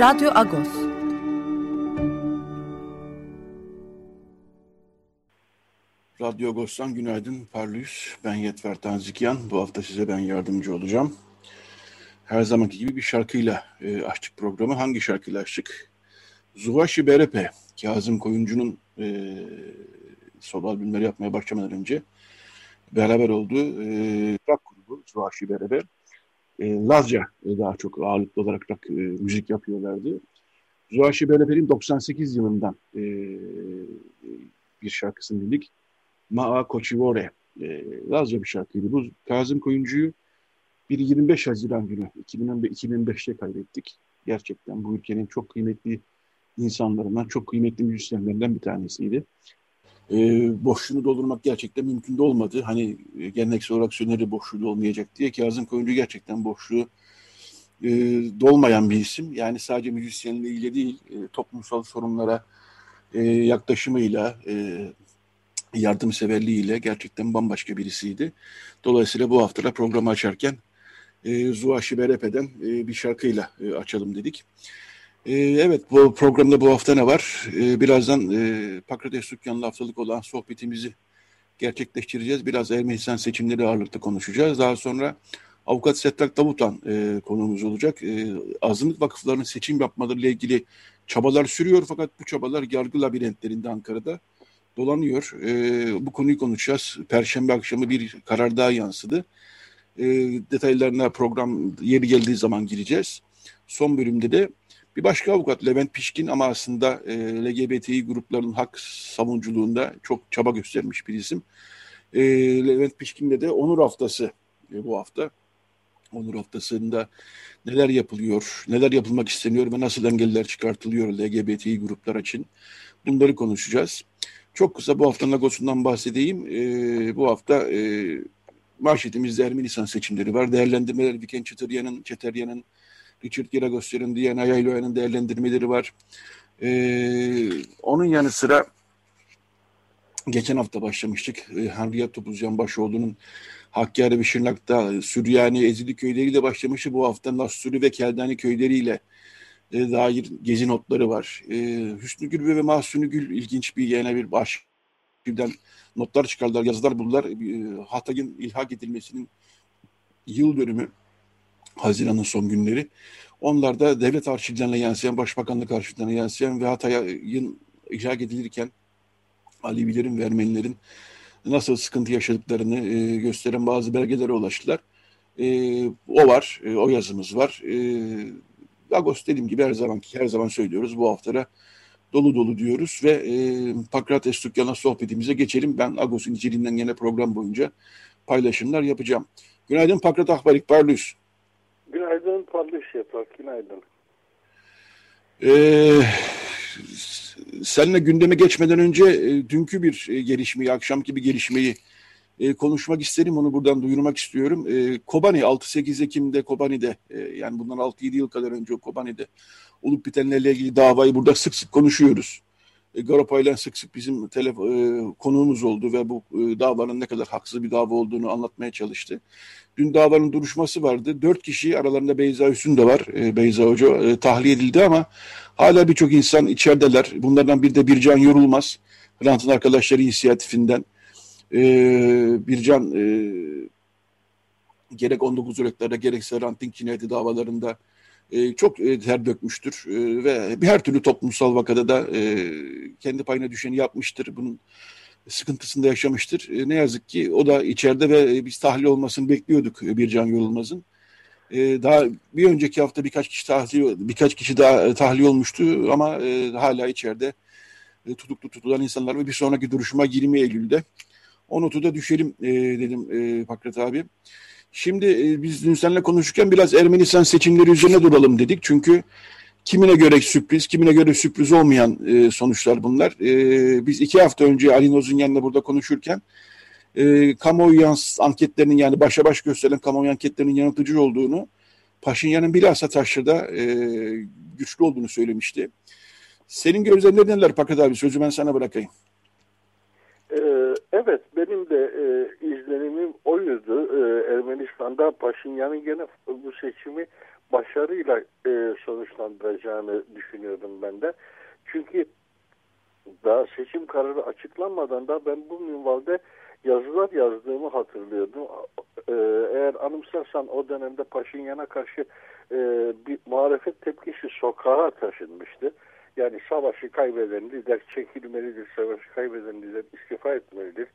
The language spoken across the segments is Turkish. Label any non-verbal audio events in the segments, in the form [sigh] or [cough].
Radyo Agos. Radyo Agos'tan günaydın Parlıyız. Ben Yetver Tanzikyan. Bu hafta size ben yardımcı olacağım. Her zamanki gibi bir şarkıyla e, açtık programı. Hangi şarkıyla açtık? Zuvaşi Berepe, Kazım Koyuncu'nun e, solo albümleri yapmaya başlamadan önce beraber olduğu e, rock grubu Zuvaşi Berepe e, Lazca daha çok ağırlıklı olarak rock, e, müzik yapıyorlardı. Zuhaşi Beleper'in 98 yılından e, bir şarkısını dinledik. Maa Koçivore. E, Lazca bir şarkıydı. Bu Kazım Koyuncu'yu bir 25 Haziran günü 2005'te kaybettik. Gerçekten bu ülkenin çok kıymetli insanlarından, çok kıymetli müzisyenlerinden bir tanesiydi e, boşluğunu doldurmak gerçekten mümkün de olmadı. Hani e, geleneksel olarak söylenen boşluğu olmayacak diye Kazım Koyuncu gerçekten boşluğu e, dolmayan bir isim. Yani sadece müzisyenliğiyle değil, e, toplumsal sorunlara e, yaklaşımıyla, e, yardımseverliğiyle gerçekten bambaşka birisiydi. Dolayısıyla bu haftada programı açarken e, Zuha Şiberepe'den e, bir şarkıyla e, açalım dedik. Ee, evet bu programda bu hafta ne var? Ee, birazdan e, Pakrates Dükkanı'nda haftalık olan sohbetimizi gerçekleştireceğiz. Biraz Ermenistan seçimleri ağırlıkta konuşacağız. Daha sonra Avukat Settak Davutan e, konuğumuz olacak. E, azınlık vakıflarının seçim yapmalarıyla ilgili çabalar sürüyor fakat bu çabalar yargı labirentlerinde Ankara'da dolanıyor. E, bu konuyu konuşacağız. Perşembe akşamı bir karar daha yansıdı. E, detaylarına program yeri geldiği zaman gireceğiz. Son bölümde de bir başka avukat Levent Pişkin ama aslında e, LGBTİ gruplarının hak savunuculuğunda çok çaba göstermiş bir isim. E, Levent Pişkin'de de Onur Haftası e, bu hafta. Onur Haftası'nda neler yapılıyor, neler yapılmak isteniyor ve nasıl engeller çıkartılıyor LGBTİ gruplar için bunları konuşacağız. Çok kısa bu haftanın Lagos'undan bahsedeyim. E, bu hafta e, manşetimizde Ermenistan seçimleri var. Değerlendirmeler Viken Çeteryan'ın, Çeteryan'ın Richard Giragosyan'ın, Diana Yayloya'nın değerlendirmeleri var. Ee, onun yanı sıra geçen hafta başlamıştık. Ee, Henriyat Topuzcan Başoğlu'nun Hakkari ve Şırnak'ta Süryani Ezili köyleriyle başlamıştı. Bu hafta Nasturi ve Keldani köyleriyle e, dair gezi notları var. E, Hüsnü Gül ve Mahsuni Gül ilginç bir yine bir başlıktan notlar çıkardılar, yazılar buldular. E, Hatay'ın ilhak edilmesinin yıl dönümü Haziran'ın son günleri. Onlar da devlet arşivlerine yansıyan, başbakanlık arşivlerine yansıyan ve Hatay'ın icra edilirken Alevilerin ve Ermenilerin nasıl sıkıntı yaşadıklarını e, gösteren bazı belgelere ulaştılar. E, o var, e, o yazımız var. E, Agos dediğim gibi her zaman her zaman söylüyoruz bu haftada dolu dolu diyoruz ve e, Pakrates Dükkan'a sohbetimize geçelim. Ben Agos'un içeriğinden yine program boyunca paylaşımlar yapacağım. Günaydın Pakrat Ahbarik Parlus. Günaydın Parlış Yaprak, günaydın. Ee, seninle gündeme geçmeden önce e, dünkü bir e, gelişmeyi, akşamki bir gelişmeyi e, konuşmak isterim. Onu buradan duyurmak istiyorum. E, Kobani 6-8 Ekim'de Kobani'de yani bundan 6-7 yıl kadar önce Kobani'de olup bitenlerle ilgili davayı burada sık sık konuşuyoruz. E, sık sık bizim telefon, e, konuğumuz oldu ve bu e, davanın ne kadar haksız bir dava olduğunu anlatmaya çalıştı. Dün davanın duruşması vardı. Dört kişi aralarında Beyza Hüsün de var. E, Beyza Hoca e, tahliye edildi ama hala birçok insan içerideler. Bunlardan bir de Bircan Yorulmaz. Hrant'ın arkadaşları inisiyatifinden. E, Bircan e, gerek 19 Ocak'larda gerekse Hrant'ın cinayeti davalarında e, çok e, ter dökmüştür e, ve her türlü toplumsal vakada da e, kendi payına düşeni yapmıştır. Bunun sıkıntısında yaşamıştır. E, ne yazık ki o da içeride ve biz tahliye olmasını bekliyorduk e, Bircan Yorulmaz'ın. Daha bir önceki hafta birkaç kişi tahliye birkaç kişi daha e, tahliye olmuştu ama hala içeride tutuklu tutulan insanlar ve bir sonraki duruşma 20 Eylül'de. O notu da düşelim dedim e, abi. Şimdi e, biz dün seninle konuşurken biraz Ermenistan seçimleri üzerine duralım dedik. Çünkü kimine göre sürpriz, kimine göre sürpriz olmayan e, sonuçlar bunlar. E, biz iki hafta önce Ali Nozunyan'la burada konuşurken e, kamuoyu anketlerinin yani başa baş gösterilen kamuoyu anketlerinin yanıltıcı olduğunu, Paşinyan'ın bilhassa Taşra'da e, güçlü olduğunu söylemişti. Senin gözlemlerin neler Pakat abi? Sözü ben sana bırakayım. Ee, evet, benim de e, izlenimim oydu. Ee, Ermenistan'da Paşinyan'ın gene bu seçimi başarıyla e, sonuçlandıracağını düşünüyordum ben de. Çünkü daha seçim kararı açıklanmadan da ben bu minvalde yazılar yazdığımı hatırlıyordum. Ee, eğer anımsarsan o dönemde Paşinyan'a karşı e, bir muhalefet tepkisi sokağa taşınmıştı. Yani savaşı kaybeden lider çekilmelidir, savaşı kaybeden lider istifa etmelidir.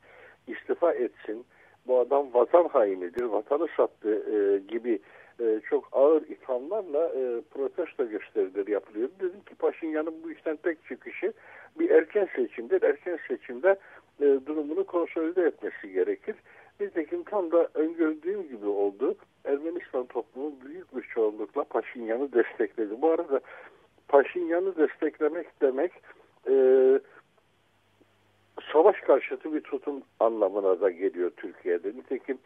İstifa etsin, bu adam vatan hainidir, vatanı sattı e, gibi e, çok ağır ithamlarla e, protesto gösterileri yapılıyor. Dedim ki Paşinyan'ın bu işten tek çıkışı bir erken seçimdir. Erken seçimde e, durumunu konsolide etmesi gerekir. Nitekim tam da öngördüğüm gibi oldu. Ermenistan toplumu büyük bir çoğunlukla Paşinyan'ı destekledi. Bu arada Paşinyan'ı desteklemek demek e, savaş karşıtı bir tutum anlamına da geliyor Türkiye'de. Nitekim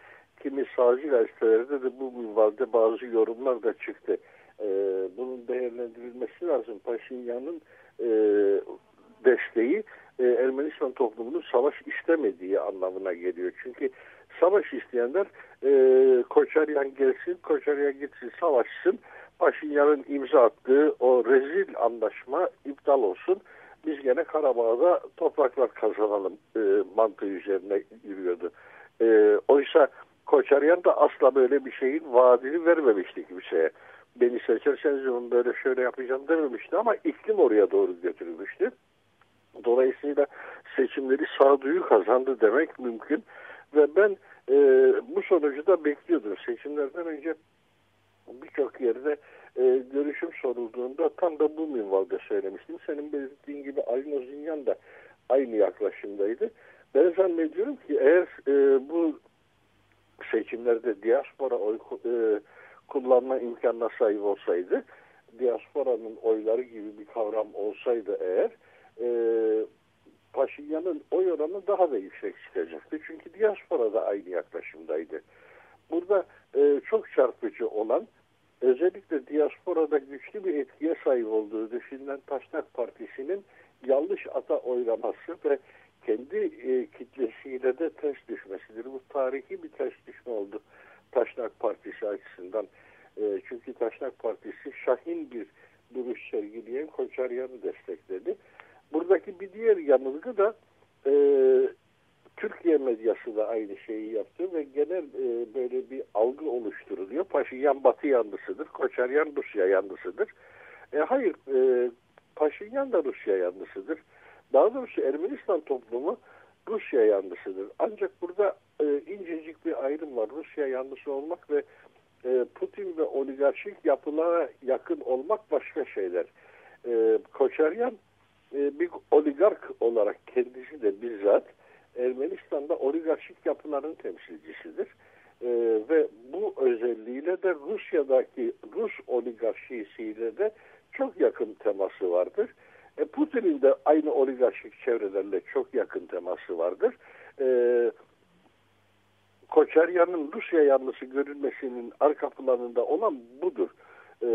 kimi sağcı gazetelerde de bu minvalde bazı yorumlar da çıktı. E, bunun değerlendirilmesi lazım. Paşinyan'ın e, desteği e, Ermenistan toplumunun savaş istemediği anlamına geliyor. Çünkü savaş isteyenler e, Koçaryan gelsin, Koçaryan gitsin, savaşsın. Paşinyan'ın imza attığı o rezil anlaşma iptal olsun. Biz gene Karabağ'da topraklar kazanalım e, mantığı üzerine yürüyordu. E, oysa Koçaryan da asla böyle bir şeyin vaadini vermemişti kimseye. Beni seçerseniz onu böyle şöyle yapacağım dememişti ama iklim oraya doğru götürülmüştü. Dolayısıyla seçimleri sağduyu kazandı demek mümkün. Ve ben e, bu sonucu da bekliyordum. Seçimlerden önce birçok yerde e, görüşüm sorulduğunda tam da bu minvalde söylemiştim. Senin belirttiğin gibi Ali Nozinyan da aynı yaklaşımdaydı. Ben zannediyorum ki eğer e, bu seçimlerde diaspora oy e, kullanma imkanına sahip olsaydı, diasporanın oyları gibi bir kavram olsaydı eğer, e, Paşinyan'ın oy oranı daha da yüksek çıkacaktı. Çünkü diaspora da aynı yaklaşımdaydı. Burada e, çok çarpıcı olan özellikle diasporada güçlü bir etkiye sahip olduğu düşünülen Taşnak Partisi'nin yanlış ata oylaması ve kendi e, kitlesiyle de ters düşmesidir. Bu tarihi bir ters düşme oldu Taşnak Partisi açısından. E, çünkü Taşnak Partisi şahin bir duruş sergileyen Koçaryan'ı destekledi. Buradaki bir diğer yanılgı da e, Türkiye medyası da aynı şeyi yaptı ve genel e, böyle bir algı oluşturuluyor. Paşinyan Batı yanlısıdır, Koçaryan Rusya yanlısıdır. E, hayır, e, Paşinyan da Rusya yanlısıdır. Daha doğrusu Ermenistan toplumu Rusya yanlısıdır. Ancak burada e, incecik bir ayrım var. Rusya yanlısı olmak ve e, Putin ve oligarşik yapılara yakın olmak başka şeyler. E, Koçaryan e, bir oligark olarak kendisi de bizzat Ermenistan'da oligarşik yapıların temsilcisidir. E, ve bu özelliğiyle de Rusya'daki Rus oligarşisiyle de çok yakın teması vardır. E, Putin'in de aynı oligarşik çevrelerle çok yakın teması vardır. E, Koçaryan'ın Rusya yanlısı görülmesinin arka olan budur. E,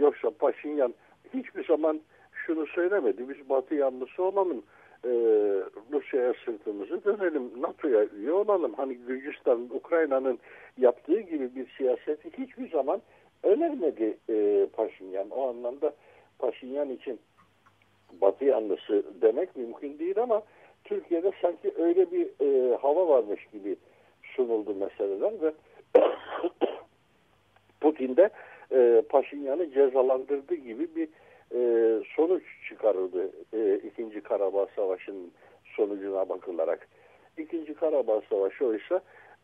yoksa Paşinyan hiçbir zaman şunu söylemedi. Biz Batı yanlısı olalım. E, Rusya'ya sırtımızı dönelim. NATO'ya üye olalım. Hani Gürcistan, Ukrayna'nın yaptığı gibi bir siyaseti hiçbir zaman önermedi e, Paşinyan. O anlamda Paşinyan için Batı yanlısı demek mümkün değil ama Türkiye'de sanki öyle bir e, hava varmış gibi sunuldu meseleler ve [clears throat] Putin de e, Paşinyan'ı cezalandırdı gibi bir e, sonuç çıkarıldı e, İkinci Karabağ Savaşı'nın sonucuna bakılarak. İkinci Karabağ Savaşı oysa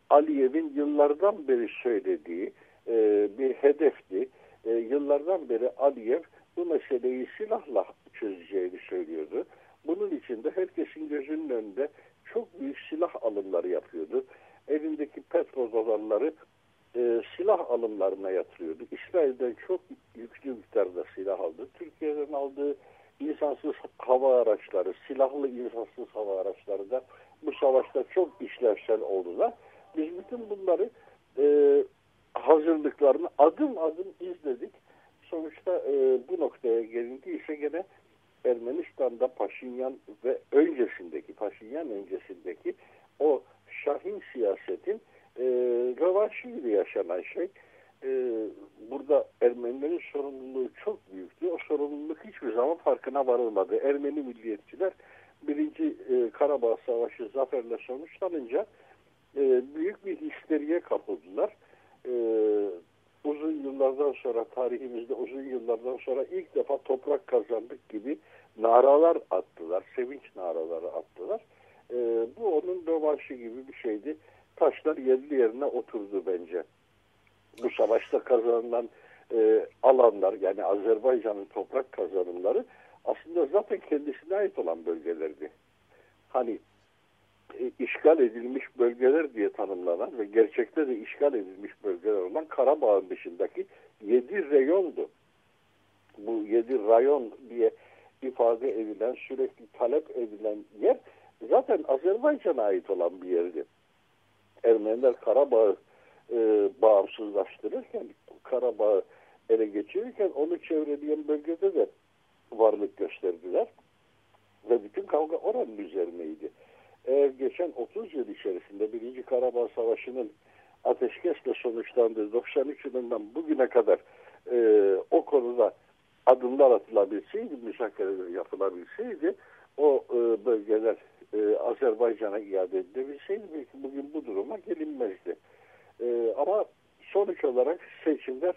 Aliyev'in yıllardan beri söylediği e, bir hedefti. E, yıllardan beri Aliyev bu meseleyi silahla çözeceğini söylüyordu. Bunun için de herkesin gözünün önünde çok büyük silah alımları yapıyordu. Elindeki petrol dolarları yatırımlarına yatırıyordu. İsrail'den çok yüklü miktarda silah aldı. Türkiye'den aldığı insansız hava araçları, silahlı insansız hava araçları da bu savaşta çok işlevsel oldular. Biz bütün bunları e, hazırlıklarını adım adım izledik. Sonuçta e, bu noktaya gelindiyse gene Ermenistan'da Paşinyan ve öncesindeki, Paşinyan öncesindeki o Şahin siyasetin e, rövanşı gibi yaşanan şey. E, burada Ermenilerin sorumluluğu çok büyüktü. O sorumluluk hiçbir zaman farkına varılmadı. Ermeni milliyetçiler birinci e, Karabağ Savaşı zaferle sonuçlanınca e, büyük bir histeriye kapıldılar. E, uzun yıllardan sonra tarihimizde uzun yıllardan sonra ilk defa toprak kazandık gibi naralar attılar. Sevinç naraları attılar. E, bu onun rövanşı gibi bir şeydi. Taşlar yerli yerine oturdu bence. Bu savaşta kazanılan e, alanlar yani Azerbaycan'ın toprak kazanımları aslında zaten kendisine ait olan bölgelerdi. Hani e, işgal edilmiş bölgeler diye tanımlanan ve gerçekte de işgal edilmiş bölgeler olan Karabağ'ın dışındaki yedi reyondu. Bu yedi rayon diye ifade edilen, sürekli talep edilen yer zaten Azerbaycan'a ait olan bir yerdi. Ermeniler Karabağ'ı e, bağımsızlaştırırken, Karabağ'ı ele geçirirken onu çevreleyen bölgede de varlık gösterdiler. Ve bütün kavga oranın üzerineydi. Eğer geçen 30 yıl içerisinde Birinci Karabağ Savaşı'nın ateşkesle sonuçlandığı 93 yılından bugüne kadar e, o konuda adımlar atılabilseydi, müzakereler yapılabilseydi o e, bölgeler e, Azerbaycan'a iade edilebilseydi belki bugün bu duruma gelinmezdi. E, ama sonuç olarak seçimler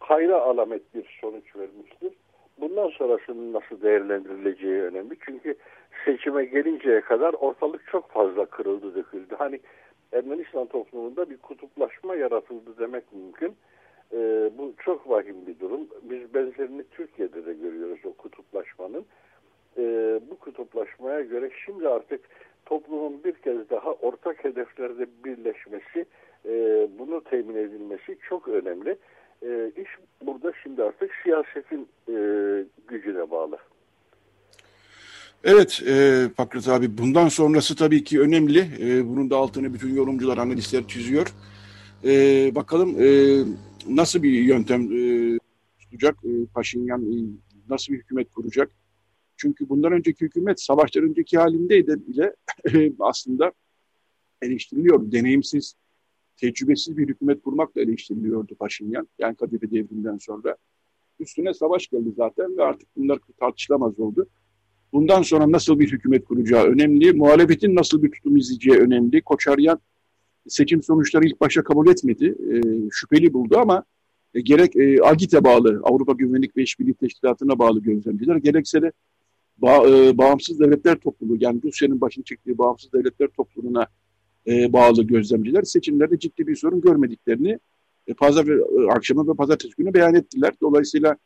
hayra alamet bir sonuç vermiştir. Bundan sonrasının nasıl değerlendirileceği önemli. Çünkü seçime gelinceye kadar ortalık çok fazla kırıldı, döküldü. Hani Ermenistan toplumunda bir kutuplaşma yaratıldı demek mümkün. Ee, bu çok vahim bir durum. Biz benzerini Türkiye'de de görüyoruz o kutuplaşmanın. Ee, bu kutuplaşmaya göre şimdi artık toplumun bir kez daha ortak hedeflerde birleşmesi, e, bunu temin edilmesi çok önemli. E, iş burada şimdi artık siyasetin e, gücüne bağlı. Evet e, Fakret abi bundan sonrası tabii ki önemli. E, bunun da altını bütün yorumcular, analistler çiziyor. E, bakalım e, nasıl bir yöntem e, tutacak e, Paşinyan, e, nasıl bir hükümet kuracak? Çünkü bundan önceki hükümet savaştan önceki halindeydi bile [laughs] e, aslında eleştiriliyor. Deneyimsiz, tecrübesiz bir hükümet kurmakla eleştiriliyordu Paşinyan. Yani Kadife devriminden sonra. Üstüne savaş geldi zaten ve artık bunlar tartışılamaz oldu. Bundan sonra nasıl bir hükümet kuracağı önemli. Muhalefetin nasıl bir tutum izleyeceği önemli. Koçaryan seçim sonuçları ilk başta kabul etmedi. E, şüpheli buldu ama e, gerek e, AGİT'e bağlı, Avrupa Güvenlik ve İşbirliği Teşkilatı'na bağlı gözlemciler, gerekse de ba, e, bağımsız devletler topluluğu, yani Rusya'nın başını çektiği bağımsız devletler topluluğuna e, bağlı gözlemciler seçimlerde ciddi bir sorun görmediklerini e, pazar e, akşamı ve pazartesi günü beyan ettiler. Dolayısıyla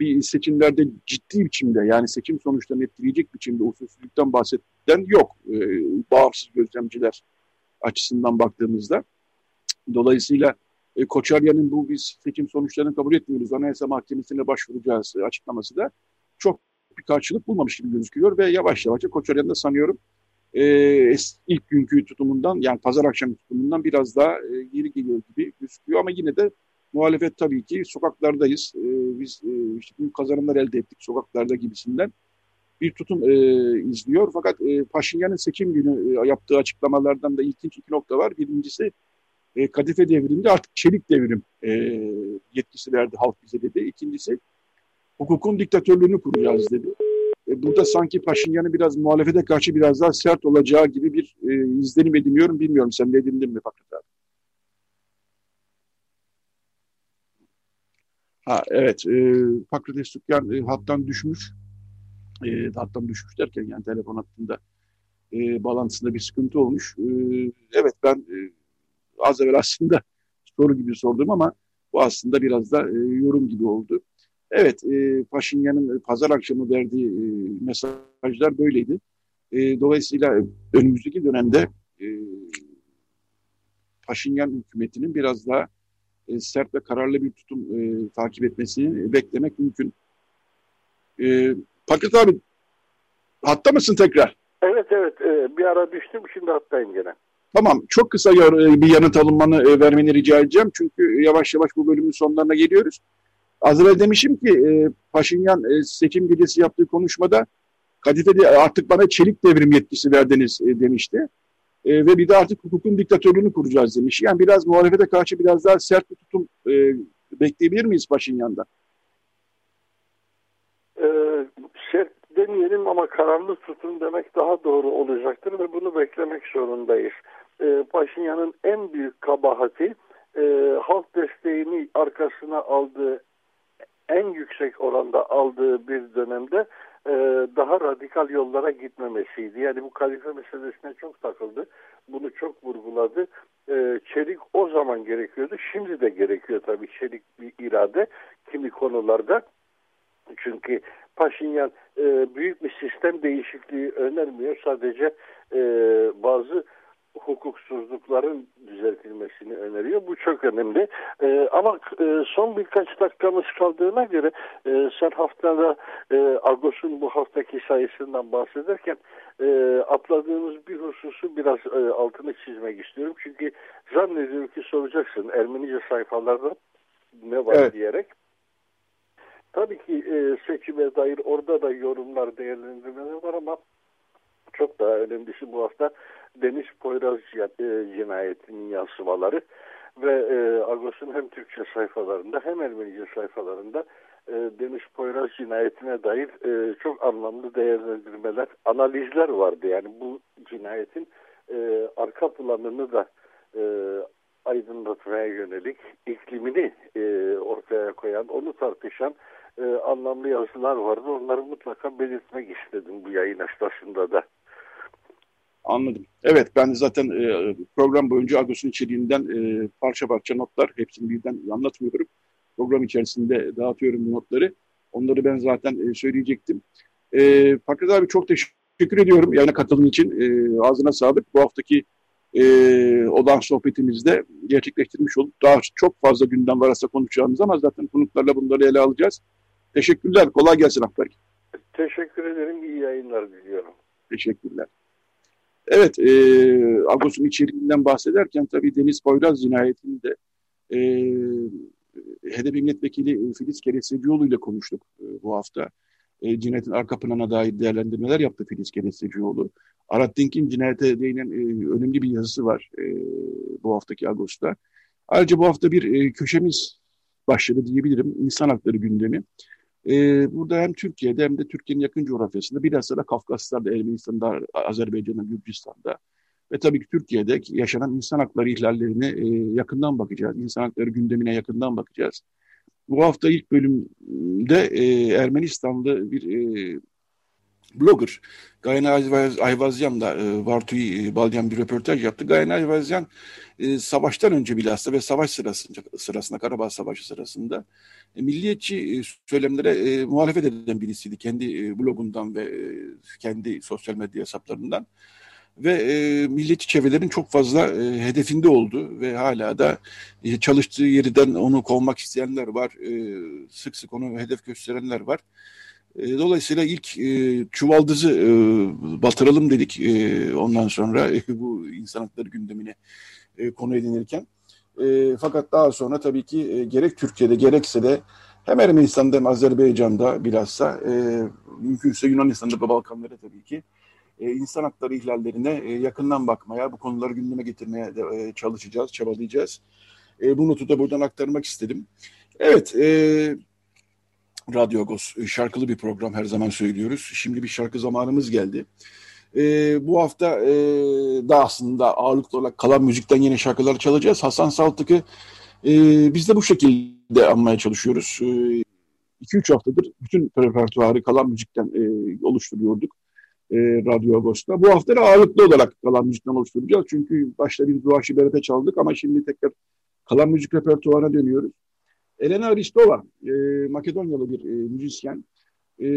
bir seçimlerde ciddi biçimde yani seçim sonuçlarını etkileyecek biçimde usulsüzlükten bahseden yok. E, bağımsız gözlemciler açısından baktığımızda. Dolayısıyla e, Koçarya'nın bu biz seçim sonuçlarını kabul etmiyoruz, Anayasa Mahkemesi'ne başvuracağız açıklaması da çok bir karşılık bulmamış gibi gözüküyor ve yavaş yavaş Koçaryan da sanıyorum e, ilk günkü tutumundan yani pazar akşamı tutumundan biraz daha e, geri geliyor gibi gözüküyor ama yine de muhalefet tabii ki sokaklardayız. E, biz e, işte büyük kazanımlar elde ettik sokaklarda gibisinden bir tutum e, izliyor. Fakat e, Paşinyan'ın seçim günü e, yaptığı açıklamalardan da ilginç iki nokta var. Birincisi e, Kadife devriminde artık çelik devrim e, yetkisi verdi halk bize dedi. İkincisi hukukun diktatörlüğünü kuracağız dedi. E, burada sanki Paşinyan'ın biraz muhalefete karşı biraz daha sert olacağı gibi bir e, izlenim ediniyorum. Bilmiyorum sen de edindin mi Fakret abi? Ha, evet, e, Fakret Estukyan e, hattan düşmüş. E, hattan düşmüş derken yani telefon hattında e, bağlantısında bir sıkıntı olmuş. E, evet ben e, az evvel aslında [laughs] soru gibi sordum ama bu aslında biraz da e, yorum gibi oldu. Evet, e, Paşinyan'ın pazar akşamı verdiği e, mesajlar böyleydi. E, dolayısıyla önümüzdeki dönemde e, Paşinyan hükümetinin biraz daha e, sert ve kararlı bir tutum e, takip etmesini beklemek mümkün. E, Fakret abi hatta mısın tekrar? Evet evet e, bir ara düştüm şimdi hattayım gene. Tamam çok kısa bir yanıt alınmanı e, vermeni rica edeceğim. Çünkü yavaş yavaş bu bölümün sonlarına geliyoruz. Az evvel demişim ki e, Paşinyan e, seçim gecesi yaptığı konuşmada Kadife'de artık bana çelik devrim yetkisi verdiniz e, demişti. E, ve bir de artık hukukun diktatörlüğünü kuracağız demiş. Yani biraz muhalefete karşı biraz daha sert bir tutum e, bekleyebilir miyiz Paşinyan'dan? Ee, sert demeyelim ama kararlı tutun demek daha doğru olacaktır ve bunu beklemek zorundayız. Ee, Paşinyan'ın en büyük kabahati e, halk desteğini arkasına aldığı en yüksek oranda aldığı bir dönemde e, daha radikal yollara gitmemesiydi. Yani bu kalife meselesine çok takıldı. Bunu çok vurguladı. E, çelik o zaman gerekiyordu. Şimdi de gerekiyor tabii çelik bir irade kimi konularda. Çünkü Paşinyan e, büyük bir sistem değişikliği önermiyor. Sadece e, bazı hukuksuzlukların düzeltilmesini öneriyor. Bu çok önemli. Ee, ama e, son birkaç dakikamız kaldığına göre e, sen haftada e, Agos'un bu haftaki sayısından bahsederken e, atladığımız bir hususu biraz e, altını çizmek istiyorum. Çünkü zannediyorum ki soracaksın Ermenice sayfalarda ne var evet. diyerek. Tabii ki e, seçime dair orada da yorumlar, değerlendirmeler var ama çok daha önemlisi bu hafta Deniz Poyraz e, cinayetinin yansımaları ve e, Agos'un hem Türkçe sayfalarında hem Ermenice sayfalarında e, Deniz Poyraz cinayetine dair e, çok anlamlı değerlendirmeler, analizler vardı. Yani bu cinayetin e, arka planını da e, aydınlatmaya yönelik iklimini e, ortaya koyan, onu tartışan e, anlamlı yazılar vardı. Onları mutlaka belirtmek istedim bu yayın esnasında da. Anladım. Evet ben zaten e, program boyunca Agos'un içeriğinden e, parça parça notlar hepsini birden anlatmıyorum. Program içerisinde dağıtıyorum bu notları. Onları ben zaten e, söyleyecektim. E, Fakret abi çok teşekkür ediyorum yayına katıldığın için. E, ağzına sağlık. Bu haftaki e, olan sohbetimizde gerçekleştirmiş olduk. Daha çok fazla gündem varsa konuşacağımız ama zaten konuklarla bunları ele alacağız. Teşekkürler. Kolay gelsin Akberk. Teşekkür ederim. İyi yayınlar diliyorum. Teşekkürler. Evet, e, Agos'un içeriğinden bahsederken tabii Deniz Poyraz cinayetinde e, HDP milletvekili Filiz Keresecioğlu ile konuştuk e, bu hafta. E, cinayetin arka planına dair değerlendirmeler yaptı Filiz Keresecioğlu. Arat Dink'in cinayete değinen e, önemli bir yazısı var e, bu haftaki Agos'ta. Ayrıca bu hafta bir e, köşemiz başladı diyebilirim. İnsan hakları gündemi. E, burada hem Türkiye'de hem de Türkiye'nin yakın coğrafyasında bilhassa da Kafkaslar'da, Ermenistan'da, Azerbaycan'da, Gürcistan'da ve tabii ki Türkiye'de yaşanan insan hakları ihlallerine e, yakından bakacağız. İnsan hakları gündemine yakından bakacağız. Bu hafta ilk bölümde e, Ermenistanlı bir e, blogger Gayen Ayvazyan da e, Vartu'yu e, Balyan bir röportaj yaptı. Gayen Ayvazyan e, savaştan önce bilhassa ve savaş sırasında, sırasında Karabağ Savaşı sırasında e, milliyetçi e, söylemlere e, muhalefet eden birisiydi. Kendi e, blogundan ve e, kendi sosyal medya hesaplarından. Ve e, milliyetçi çevrelerin çok fazla e, hedefinde oldu ve hala da e, çalıştığı yerden onu kovmak isteyenler var. E, sık sık onu hedef gösterenler var. E, dolayısıyla ilk e, çuvaldızı e, batıralım dedik e, ondan sonra e, bu insan hakları gündemine e, konu edinirken. E, fakat daha sonra tabii ki e, gerek Türkiye'de gerekse de hem Ermenistan'da hem Azerbaycan'da bilhassa e, mümkünse Yunanistan'da ve Balkanlara tabii ki e, insan hakları ihlallerine e, yakından bakmaya, bu konuları gündeme getirmeye de, e, çalışacağız, çabalayacağız. E, bu notu da buradan aktarmak istedim. Evet, e, Radyo e, şarkılı bir program her zaman söylüyoruz. Şimdi bir şarkı zamanımız geldi. E, bu hafta e, da aslında ağırlıklı olarak kalan müzikten yeni şarkılar çalacağız. Hasan Saltık'ı e, biz de bu şekilde anmaya çalışıyoruz. 2-3 e, haftadır bütün repertuarı kalan müzikten e, oluşturuyorduk e, Radyo Agos'ta. Bu hafta da ağırlıklı olarak kalan müzikten oluşturacağız. Çünkü başta bir Duaşi Beret'e çaldık ama şimdi tekrar kalan müzik repertuarına dönüyoruz. Elena Aristova, e, Makedonyalı bir e, müzisyen. E,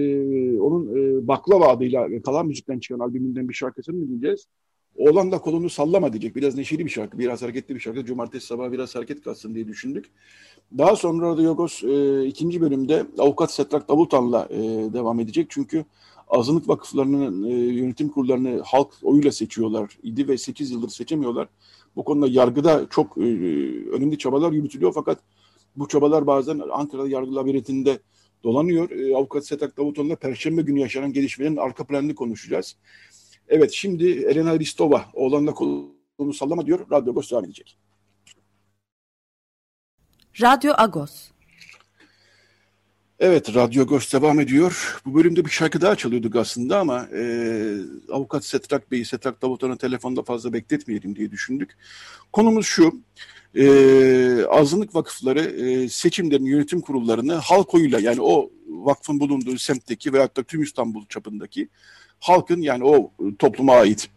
onun e, Baklava adıyla kalan müzikten çıkan albümünden bir şarkısını dinleyeceğiz. Oğlan da kolunu sallama diyecek. Biraz neşeli bir şarkı, biraz hareketli bir şarkı. Cumartesi sabahı biraz hareket katsın diye düşündük. Daha sonra Radio Yogos e, ikinci bölümde avukat Setrak Davutan'la e, devam edecek. Çünkü azınlık vakıflarının e, yönetim kurullarını halk oyuyla seçiyorlar idi ve 8 yıldır seçemiyorlar. Bu konuda yargıda çok e, önemli çabalar yürütülüyor fakat bu çabalar bazen Ankara yargı labirentinde dolanıyor. E, Avukat Setak Davutoğlu'na Perşembe günü yaşanan gelişmelerin arka planını konuşacağız. Evet şimdi Elena Ristova oğlanla kolunu sallama diyor. Radyo Agos devam edecek. Radyo Agos. Evet, Radyo Agos devam ediyor. Bu bölümde bir şarkı daha çalıyorduk aslında ama e, Avukat Setrak Bey'i, Setrak Davutoğlu'nu telefonda fazla bekletmeyelim diye düşündük. Konumuz şu, e, azınlık vakıfları e, seçimlerin yönetim kurullarını halk oyuyla yani o vakfın bulunduğu semtteki veyahut da tüm İstanbul çapındaki halkın yani o topluma ait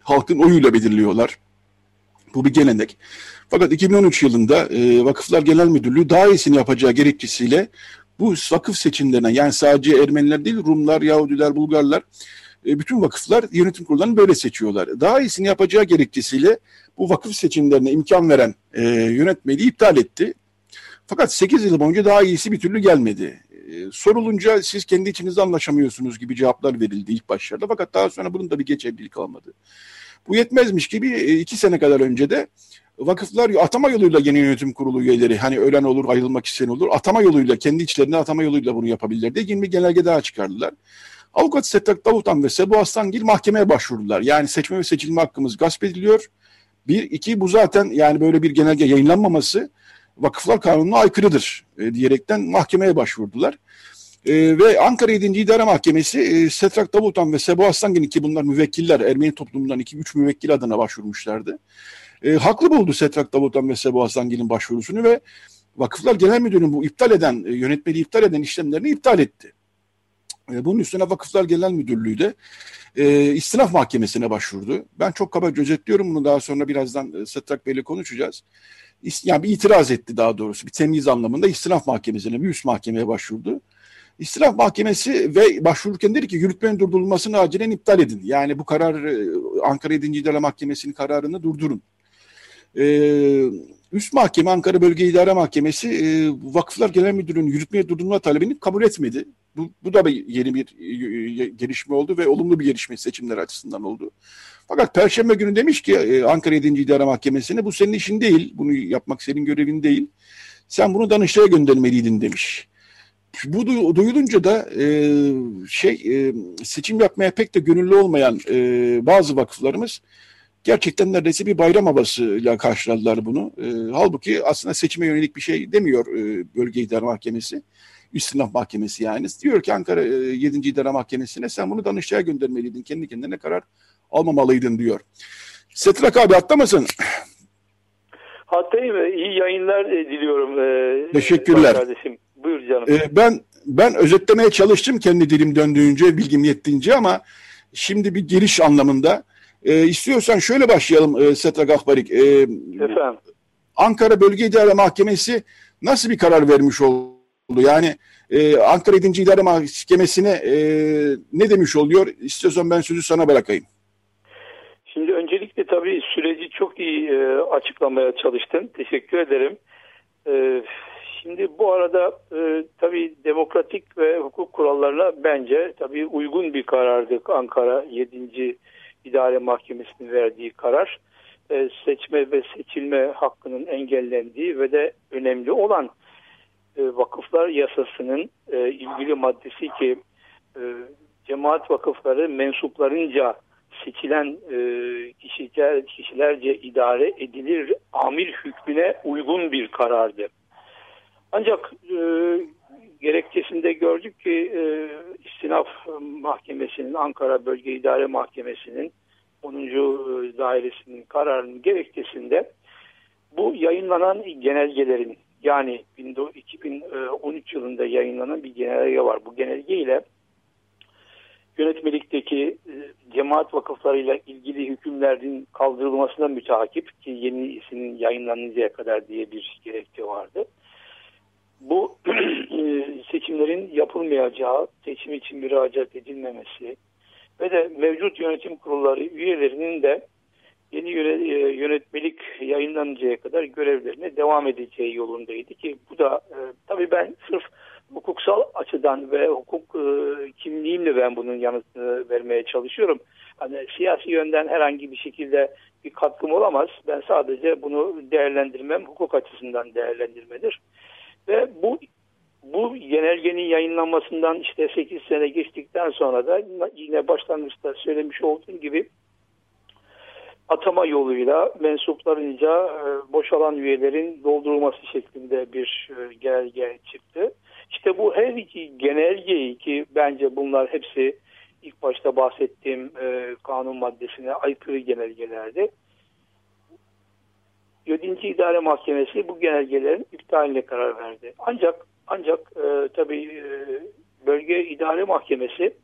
halkın oyuyla belirliyorlar. Bu bir gelenek. Fakat 2013 yılında e, Vakıflar Genel Müdürlüğü daha iyisini yapacağı gerekçesiyle bu vakıf seçimlerine yani sadece Ermeniler değil Rumlar, Yahudiler, Bulgarlar e, bütün vakıflar yönetim kurullarını böyle seçiyorlar. Daha iyisini yapacağı gerekçesiyle bu vakıf seçimlerine imkan veren e, yönetmeliği iptal etti. Fakat 8 yıl boyunca daha iyisi bir türlü gelmedi. E, sorulunca siz kendi içinizde anlaşamıyorsunuz gibi cevaplar verildi ilk başlarda. Fakat daha sonra bunun da bir geçerlilik kalmadı. Bu yetmezmiş gibi e, iki sene kadar önce de vakıflar atama yoluyla yeni yönetim kurulu üyeleri hani ölen olur ayrılmak isteyen olur atama yoluyla kendi içlerinde atama yoluyla bunu yapabilirler diye yeni bir genelge daha çıkardılar. Avukat Settak Davutan ve Sebu Aslangil mahkemeye başvurdular. Yani seçme ve seçilme hakkımız gasp ediliyor. Bir, iki bu zaten yani böyle bir genelge yayınlanmaması vakıflar kanununa aykırıdır e, diyerekten mahkemeye başvurdular. E, ve Ankara 7. İdare Mahkemesi e, Setrak Davutan ve Sebu Aslangil ki bunlar müvekkiller Ermeni toplumundan iki üç müvekkil adına başvurmuşlardı. E, haklı buldu Setrak Davutan ve Sebu Aslangil'in başvurusunu ve Vakıflar Genel Müdürü'nün bu iptal eden, e, yönetmeliği iptal eden işlemlerini iptal etti. E, bunun üstüne Vakıflar Genel Müdürlüğü de e, istinaf mahkemesine başvurdu. Ben çok kabaca özetliyorum bunu daha sonra birazdan e, Setrak Bey'le konuşacağız. Yani bir itiraz etti daha doğrusu bir temyiz anlamında istinaf mahkemesine bir üst mahkemeye başvurdu. İstinaf Mahkemesi ve başvururken dedi ki yürütmenin durdurulmasını acilen iptal edin. Yani bu karar e, Ankara 7. İdare Mahkemesi'nin kararını durdurun. Ee, üst mahkeme Ankara Bölge İdare Mahkemesi e, Vakıflar Genel Müdürlüğü'nün yürütmeye durdurma talebini kabul etmedi. Bu, bu da bir yeni bir e, gelişme oldu ve olumlu bir gelişme seçimler açısından oldu. Fakat Perşembe günü demiş ki e, Ankara 7. İdare Mahkemesi'ne bu senin işin değil, bunu yapmak senin görevin değil. Sen bunu Danıştay'a göndermeliydin demiş. Bu duyulunca da e, şey e, seçim yapmaya pek de gönüllü olmayan e, bazı vakıflarımız gerçekten neredeyse bir bayram havasıyla karşıladılar bunu. E, halbuki aslında seçime yönelik bir şey demiyor e, Bölge İdare Mahkemesi. Üst Mahkemesi yani. Diyor ki Ankara e, 7. İdare Mahkemesi'ne sen bunu Danıştay'a göndermeliydin. Kendi kendine karar almamalıydın diyor. Setrak abi hatta mısın? Hattayım. İyi yayınlar e, diliyorum. E, Teşekkürler. Kardeşim. Buyur canım. Ee, ben ben özetlemeye çalıştım kendi dilim döndüğünce, bilgim yettiğince ama şimdi bir giriş anlamında e, istiyorsan şöyle başlayalım e, Setra Gahbarik. E, Efendim. Ankara Bölge İdare Mahkemesi nasıl bir karar vermiş oldu? Yani e, Ankara 7. İdare Mahkemesi'ne e, ne demiş oluyor? İstiyorsan ben sözü sana bırakayım. Şimdi öncelikle tabii süreci çok iyi e, açıklamaya çalıştın. Teşekkür ederim. E, Şimdi bu arada e, tabii demokratik ve hukuk kurallarına bence tabii uygun bir karardı Ankara 7. İdare Mahkemesi'nin verdiği karar. E, seçme ve seçilme hakkının engellendiği ve de önemli olan e, vakıflar yasasının e, ilgili maddesi ki cemaat vakıfları mensuplarınca seçilen kişiler, kişilerce idare edilir amir hükmüne uygun bir karardı. Ancak gerekçesinde gördük ki e, İstinaf Mahkemesi'nin Ankara Bölge İdare Mahkemesi'nin 10. E, dairesinin kararının gerekçesinde bu yayınlanan genelgelerin yani 2013 yılında yayınlanan bir genelge var. Bu genelge ile yönetmelikteki e, cemaat vakıflarıyla ilgili hükümlerin kaldırılmasına müteakip ki yenisinin yayınlanıncaya kadar diye bir gerekçe vardı bu [clears throat] e, seçimlerin yapılmayacağı, seçim için müracaat edilmemesi, ve de mevcut yönetim kurulları üyelerinin de yeni e, yönetmelik yayınlanıncaya kadar görevlerine devam edeceği yolundaydı ki bu da e, tabii ben sırf hukuksal açıdan ve hukuk e, kimliğimle ben bunun yanıtını vermeye çalışıyorum. Hani siyasi yönden herhangi bir şekilde bir katkım olamaz. Ben sadece bunu değerlendirmem hukuk açısından değerlendirmedir. Ve bu bu genelgenin yayınlanmasından işte 8 sene geçtikten sonra da yine başlangıçta söylemiş olduğum gibi atama yoluyla mensuplarınca e, boşalan üyelerin doldurulması şeklinde bir e, genelge çıktı. İşte bu her iki genelgeyi ki bence bunlar hepsi ilk başta bahsettiğim e, kanun maddesine aykırı genelgelerdi. 7. İdare Mahkemesi bu genelgelerin iptaline karar verdi. Ancak ancak e, tabii e, bölge idare mahkemesi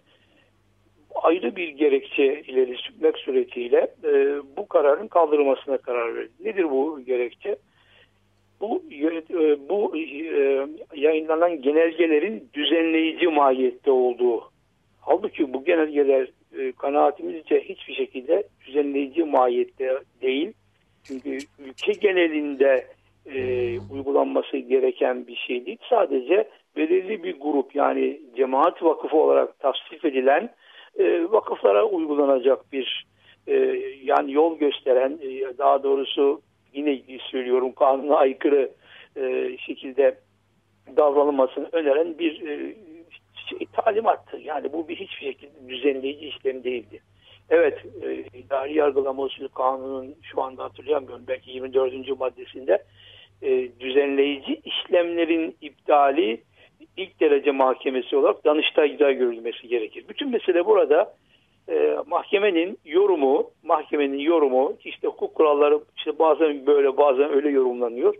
ayrı bir gerekçe ileri sürmek suretiyle e, bu kararın kaldırılmasına karar verdi. Nedir bu gerekçe? Bu e, bu e, yayınlanan genelgelerin düzenleyici mahiyette olduğu. Halbuki bu genelgeler e, kanaatimizce hiçbir şekilde düzenleyici mahiyette değil. Çünkü ülke genelinde e, uygulanması gereken bir şey değil. Sadece belirli bir grup yani cemaat vakıfı olarak tasnif edilen e, vakıflara uygulanacak bir e, yani yol gösteren e, daha doğrusu yine söylüyorum kanuna aykırı e, şekilde davranılmasını öneren bir e, şey, talimattı. Yani bu bir hiçbir şekilde düzenleyici işlem değildi. Evet, e, idari yargılama usulü kanunun şu anda hatırlayamıyorum belki 24. maddesinde e, düzenleyici işlemlerin iptali ilk derece mahkemesi olarak Danıştay'da görülmesi gerekir. Bütün mesele burada e, mahkemenin yorumu, mahkemenin yorumu işte hukuk kuralları işte bazen böyle bazen öyle yorumlanıyor.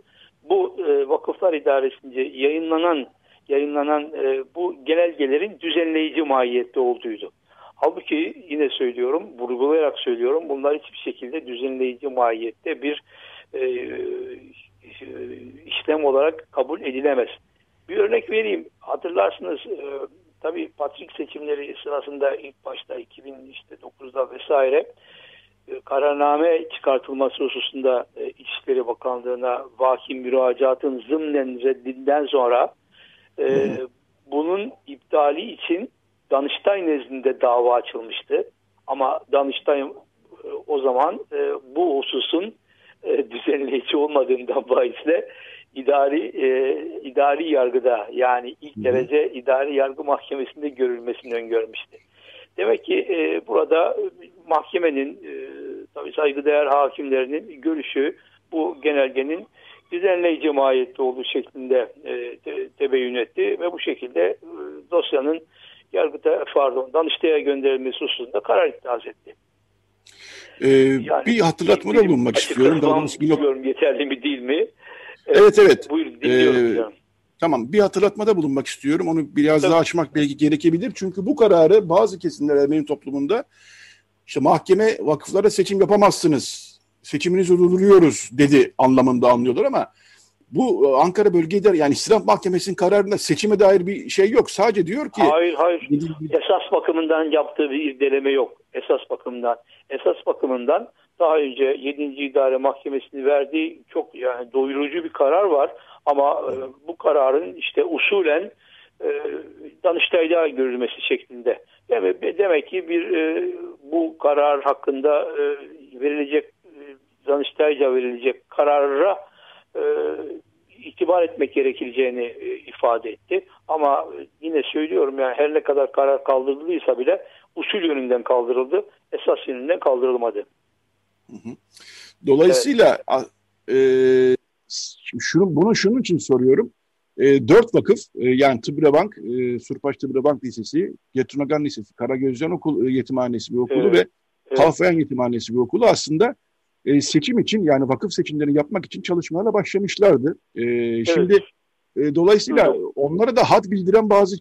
Bu vakıflar idaresince yayınlanan yayınlanan bu genelgelerin düzenleyici mahiyette olduğuydu. Halbuki yine söylüyorum, vurgulayarak söylüyorum bunlar hiçbir şekilde düzenleyici mahiyette bir e, işlem olarak kabul edilemez. Bir örnek vereyim. Hatırlarsınız e, tabii Patrik seçimleri sırasında ilk başta 2009'da vesaire e, kararname çıkartılması hususunda e, İçişleri Bakanlığı'na vaki müracaatın zımnen reddinden sonra e, bunun iptali için Danıştay nezdinde dava açılmıştı. Ama Danıştay e, o zaman e, bu hususun e, düzenleyici olmadığından [laughs] bahisle idari e, idari yargıda yani ilk derece idari yargı mahkemesinde görülmesini öngörmüştü. Demek ki e, burada mahkemenin e, tabii saygıdeğer hakimlerinin görüşü bu genelgenin düzenleyici mahiyette olduğu şeklinde e, te, tebeyyün etti ve bu şekilde e, dosyanın yargıta pardon Danıştay'a gönderilmesi hususunda karar itiraz etti. Ee, yani, bir hatırlatmada bulunmak istiyorum. Daha doğrusu bilmiyorum yeterli mi değil mi? Evet evet. Buyurun dinliyorum. Ee, Tamam bir hatırlatmada bulunmak istiyorum. Onu biraz Tabii. daha açmak belki gerekebilir. Çünkü bu kararı bazı kesimler Ermeni toplumunda işte mahkeme vakıflara seçim yapamazsınız. Seçiminizi durduruyoruz dedi anlamında anlıyorlar ama bu e, Ankara Bölge yani İstinaf Mahkemesi'nin kararında seçime dair bir şey yok. Sadece diyor ki... Hayır hayır. Esas bakımından yaptığı bir irdeleme yok. Esas bakımından. Esas bakımından daha önce 7. İdare Mahkemesi'nin verdiği çok yani doyurucu bir karar var. Ama e, bu kararın işte usulen e, Danıştay'da görülmesi şeklinde. Yani demek ki bir e, bu karar hakkında e, verilecek Danıştay'ca verilecek karara e, itibar etmek gerekileceğini e, ifade etti. Ama yine söylüyorum yani her ne kadar karar kaldırıldıysa bile usul yönünden kaldırıldı. Esas yönünden kaldırılmadı. Dolayısıyla evet. e, şunu, bunu şunun için soruyorum. E, dört vakıf e, yani Tıbre Bank, e, Surpaş Tıbre Bank Lisesi, Getunagan Lisesi, Karagözcan Okul e, Yetimhanesi bir okulu evet. ve evet. Kalfayan Yetimhanesi bir okulu aslında e, seçim için yani vakıf seçimlerini yapmak için çalışmalarla başlamışlardı. E, evet. Şimdi e, dolayısıyla evet. onlara da had bildiren bazı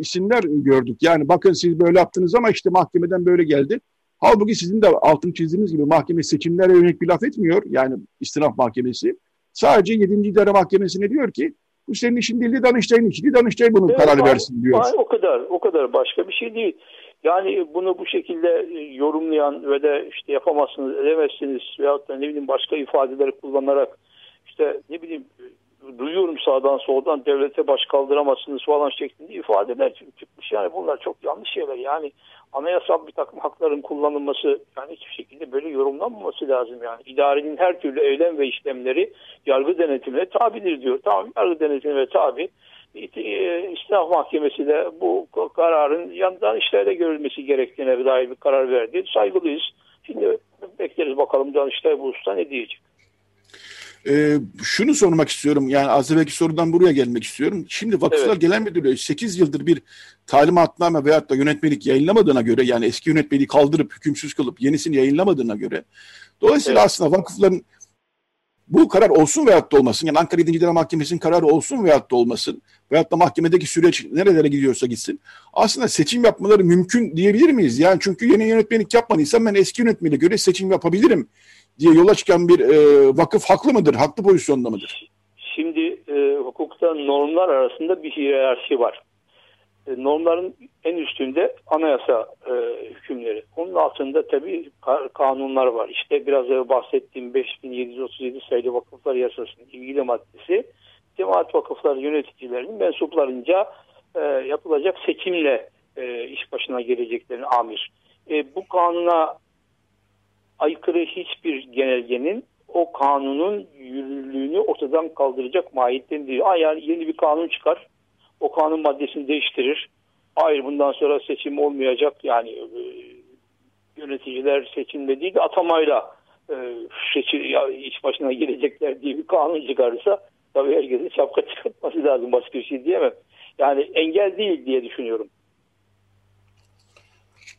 isimler gördük. Yani bakın siz böyle yaptınız ama işte mahkemeden böyle geldi. Halbuki sizin de altını çizdiğiniz gibi mahkeme seçimlere yönelik bir laf etmiyor. Yani istinaf mahkemesi. Sadece 7. İdare Mahkemesi'ne diyor ki bu senin işin değil Danıştay'ın işi. Danıştay bunun evet, kararı versin diyor. o kadar, o kadar başka bir şey değil. Yani bunu bu şekilde e, yorumlayan ve de işte yapamazsınız, edemezsiniz veyahut da ne bileyim başka ifadeleri kullanarak işte ne bileyim e, duyuyorum sağdan soldan devlete baş kaldıramazsınız falan şeklinde ifadeler çıkmış. Yani bunlar çok yanlış şeyler. Yani anayasal bir takım hakların kullanılması yani hiçbir şekilde böyle yorumlanmaması lazım yani. İdarenin her türlü eylem ve işlemleri yargı denetimine tabidir diyor. Tamam yargı denetimine tabi. E, İstinaf Mahkemesi de bu kararın yandan işlerde görülmesi gerektiğine dair bir karar verdi. Saygılıyız. Şimdi bekleriz bakalım Danıştay bu usta ne diyecek. Ee, şunu sormak istiyorum. Yani az evvelki sorudan buraya gelmek istiyorum. Şimdi Vakıflar evet. Genel Müdürlüğü 8 yıldır bir talimatname veyahut da yönetmelik yayınlamadığına göre yani eski yönetmeliği kaldırıp hükümsüz kılıp yenisini yayınlamadığına göre dolayısıyla evet. aslında vakıfların bu karar olsun veyahut da olmasın yani Ankara 7. Mahkemesi'nin kararı olsun veyahut da olmasın veyahut da mahkemedeki süreç nerelere gidiyorsa gitsin aslında seçim yapmaları mümkün diyebilir miyiz? Yani çünkü yeni yönetmelik yapmadıysam ben eski yönetmeliğe göre seçim yapabilirim diye yola çıkan bir e, vakıf haklı mıdır? Haklı pozisyonda mıdır? Şimdi e, hukukta normlar arasında bir hiyerarşi var. E, normların en üstünde anayasa e, hükümleri. Onun altında tabii kanunlar var. İşte biraz önce bahsettiğim 5737 sayılı vakıflar yasasının ilgili maddesi cemaat vakıfları yöneticilerinin mensuplarınca e, yapılacak seçimle e, iş başına geleceklerini amir. E, bu kanuna aykırı hiçbir genelgenin o kanunun yürürlüğünü ortadan kaldıracak mahiyettendir. değil. Yani yeni bir kanun çıkar, o kanun maddesini değiştirir. Hayır bundan sonra seçim olmayacak yani e, yöneticiler seçimle değil de atamayla e, seçim, ya, iş başına gelecekler diye bir kanun çıkarırsa tabii herkesin şapka [laughs] çıkartması lazım başka bir şey diyemem. Yani engel değil diye düşünüyorum.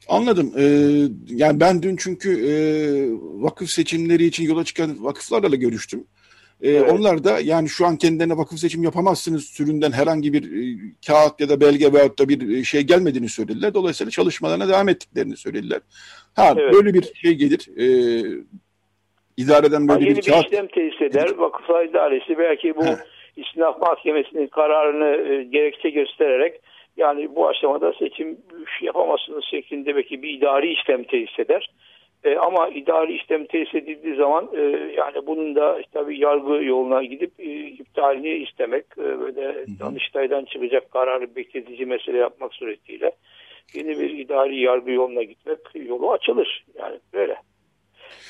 Anladım. Ee, yani ben dün çünkü e, vakıf seçimleri için yola çıkan vakıflarla da görüştüm. Ee, evet. Onlar da yani şu an kendilerine vakıf seçim yapamazsınız türünden herhangi bir e, kağıt ya da belge veyahut da bir e, şey gelmediğini söylediler. Dolayısıyla çalışmalarına devam ettiklerini söylediler. Ha evet. böyle bir şey gelir. E, idareden böyle ha, bir, bir kağıt. işlem tesis eder. Vakıflar idaresi belki bu istinaf mahkemesinin kararını e, gerekçe göstererek yani bu aşamada seçim yapamazsınız şeklinde belki bir idari işlem tesis eder. E, ama idari işlem tesis edildiği zaman e, yani bunun da tabii yargı yoluna gidip e, iptalini istemek e, böyle Danıştay'dan çıkacak kararı bekletici mesele yapmak suretiyle yeni bir idari yargı yoluna gitmek yolu açılır. Yani böyle.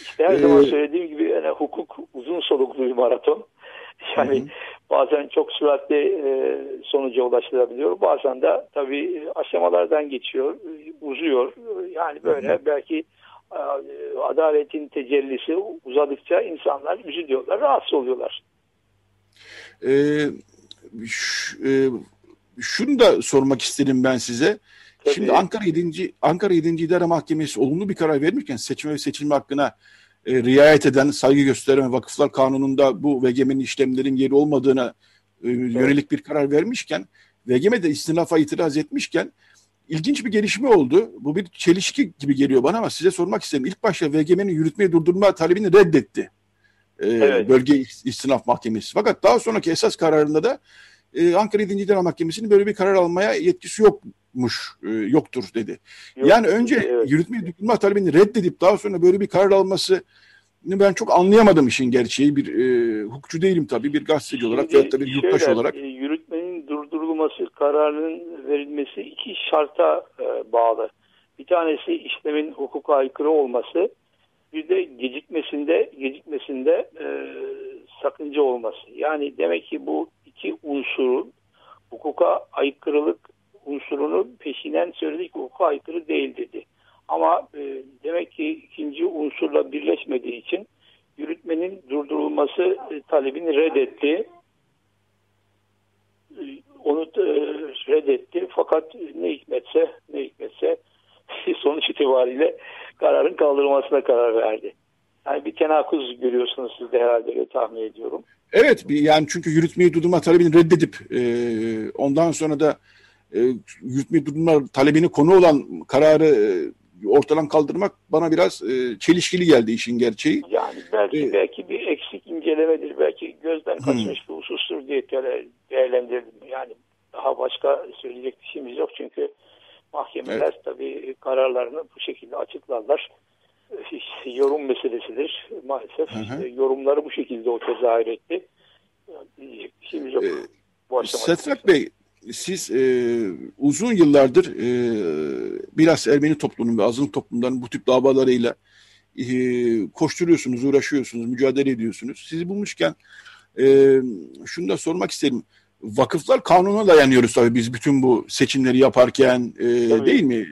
İşte her ee, zaman söylediğim gibi yani hukuk uzun soluklu bir maraton. Yani hı bazen çok süratli e, sonuca ulaşılabiliyor. Bazen de tabii aşamalardan geçiyor, uzuyor. Yani böyle hı belki e, adaletin tecellisi uzadıkça insanlar üzülüyorlar, rahatsız oluyorlar. Ee, e, şunu da sormak isterim ben size. Tabii. Şimdi Ankara 7. Ankara 7. İdare Mahkemesi olumlu bir karar vermişken seçme ve seçilme hakkına e, riayet eden, saygı gösteren vakıflar kanununda bu VGM'nin işlemlerin yeri olmadığına e, yönelik bir karar vermişken VGM de istinafa itiraz etmişken ilginç bir gelişme oldu. Bu bir çelişki gibi geliyor bana ama size sormak istedim. İlk başta VGM'nin yürütmeyi durdurma talebini reddetti. E, evet. Bölge istinaf mahkemesi. Fakat daha sonraki esas kararında da e, Ankara 7. İdare Mahkemesi'nin böyle bir karar almaya yetkisi yokmuş, e, yoktur dedi. Yok, yani önce evet. yürütmeyi durdurma talebini reddedip daha sonra böyle bir karar alması ben çok anlayamadım işin gerçeği. Bir e, hukukçu değilim tabii. Bir gazeteci olarak veyahut da bir yurttaş şöyle, olarak. Durdurulması, kararının verilmesi iki şarta e, bağlı. Bir tanesi işlemin hukuka aykırı olması, bir de gecikmesinde gecikmesinde e, sakınca olması. Yani demek ki bu iki unsurun hukuka aykırılık unsurunu peşinen söyledik hukuka aykırı değil dedi. Ama e, demek ki ikinci unsurla birleşmediği için yürütmenin durdurulması e, talebini reddetti. Onu e, reddetti fakat ne hikmetse ne hikmetse [laughs] sonuç itibariyle kararın kaldırılmasına karar verdi. Yani bir tenakuz görüyorsunuz siz de herhalde öyle tahmin ediyorum. Evet yani çünkü yürütmeyi durdurma talebini reddedip e, ondan sonra da e, yürütmeyi durdurma talebini konu olan kararı e, ortadan kaldırmak bana biraz e, çelişkili geldi işin gerçeği. Yani belki ee, belki bir eksik incelemedir, belki gözden kaçmış hmm. bir husustur diye değerlendirdim. Yani daha başka söyleyecek bir şeyimiz yok çünkü Mahkemeler evet. tabii kararlarını bu şekilde açıklarlar. [laughs] Yorum meselesidir maalesef. Hı hı. yorumları bu şekilde o tezahür etti. Yani şey yok. Ee, bu Setrak Bey, siz e, uzun yıllardır e, biraz Ermeni toplumunun ve azınlık toplumlarının bu tip davalarıyla e, koşturuyorsunuz, uğraşıyorsunuz, mücadele ediyorsunuz. Sizi bulmuşken e, şunu da sormak isterim. Vakıflar kanuna dayanıyoruz tabii biz bütün bu seçimleri yaparken e, değil mi?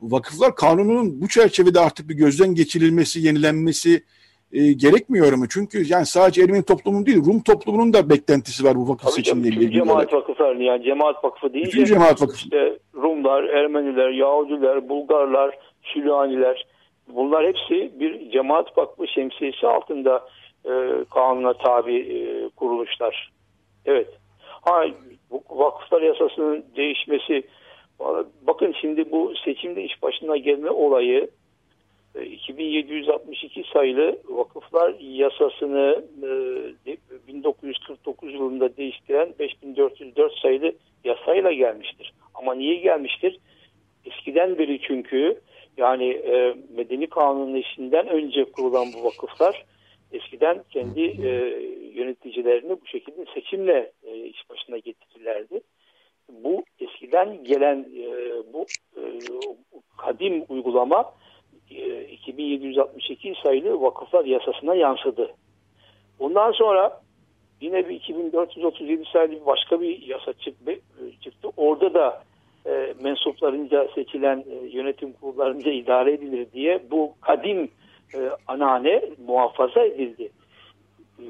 Vakıflar kanununun bu çerçevede artık bir gözden geçirilmesi, yenilenmesi e, gerekmiyor mu? Çünkü yani sadece Ermeni toplumunun değil, Rum toplumunun da beklentisi var bu vakıf Tabii seçimleriyle ilgili. Cemaat vakıflarını yani cemaat vakfı deyince bütün cemaat vakfı. işte Rumlar, Ermeniler, Yahudiler, Bulgarlar, Süryaniler bunlar hepsi bir cemaat vakfı şemsiyesi altında e, kanuna tabi e, kuruluşlar. Evet. Ha, bu vakıflar yasasının değişmesi bakın şimdi bu seçimde iş başına gelme olayı 2762 e, sayılı vakıflar yasasını 1949 e, yılında değiştiren 5404 sayılı yasayla gelmiştir. Ama niye gelmiştir? Eskiden beri çünkü yani e, medeni kanunun işinden önce kurulan bu vakıflar eskiden kendi yöneticilerini bu şekilde seçimle iş başına getirirlerdi. Bu eskiden gelen bu kadim uygulama 2762 sayılı vakıflar yasasına yansıdı. Ondan sonra yine bir 2437 sayılı başka bir yasa çıktı. Orada da e, mensuplarınca seçilen e, yönetim kurullarınca idare edilir diye bu kadim e, anane muhafaza edildi. E,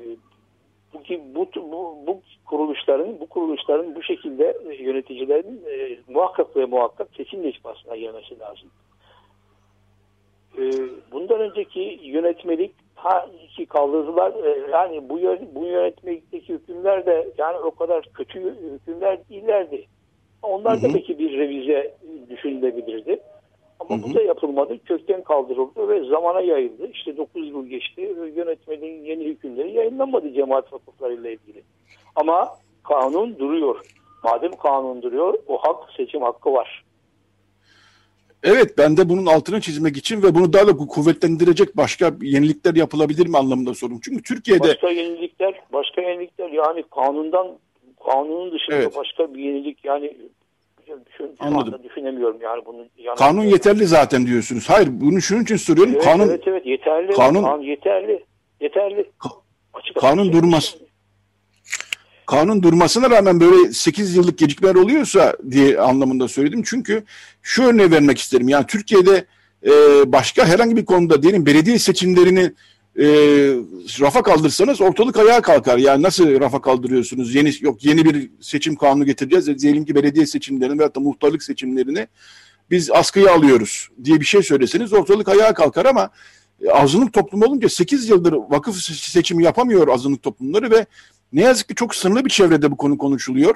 bu, bu, bu, bu kuruluşların bu kuruluşların bu şekilde e, yöneticilerin e, muhakkak ve muhakkak seçim gelmesi lazım. Ee, bundan önceki yönetmelik ha ki kaldırdılar. Ee, yani bu bu yönetmelikteki hükümler de yani o kadar kötü hükümler değillerdi. Onlar da belki bir revize düşünülebilirdi. Ama hı hı. bu da yapılmadı. Kökten kaldırıldı ve zamana yayıldı. İşte 9 yıl geçti. Yönetmenin yeni hükümleri yayınlanmadı cemaat vakıflarıyla ilgili. Ama kanun duruyor. Madem kanun duruyor o hak seçim hakkı var. Evet ben de bunun altını çizmek için ve bunu daha da kuvvetlendirecek başka yenilikler yapılabilir mi anlamında sorum. Çünkü Türkiye'de... Başka yenilikler, başka yenilikler yani kanundan, kanunun dışında evet. başka bir yenilik yani düşün, Anladım. düşünemiyorum yani bunu. Kanun yeterli zaten diyorsunuz. Hayır bunu şunun için soruyorum. Evet, kanun, evet evet yeterli. Kanun, kanun yeterli. Yeterli. Ka Açık kanun durmaz kanun durmasına rağmen böyle 8 yıllık gecikmeler oluyorsa diye anlamında söyledim. Çünkü şu örneği vermek isterim. Yani Türkiye'de e, başka herhangi bir konuda diyelim belediye seçimlerini e, rafa kaldırsanız ortalık ayağa kalkar. Yani nasıl rafa kaldırıyorsunuz? Yeni yok yeni bir seçim kanunu getireceğiz. Diyelim ki belediye seçimlerini veyahut da muhtarlık seçimlerini biz askıya alıyoruz diye bir şey söyleseniz ortalık ayağa kalkar ama e, azınlık toplum olunca 8 yıldır vakıf seçimi yapamıyor azınlık toplumları ve ne yazık ki çok sınırlı bir çevrede bu konu konuşuluyor.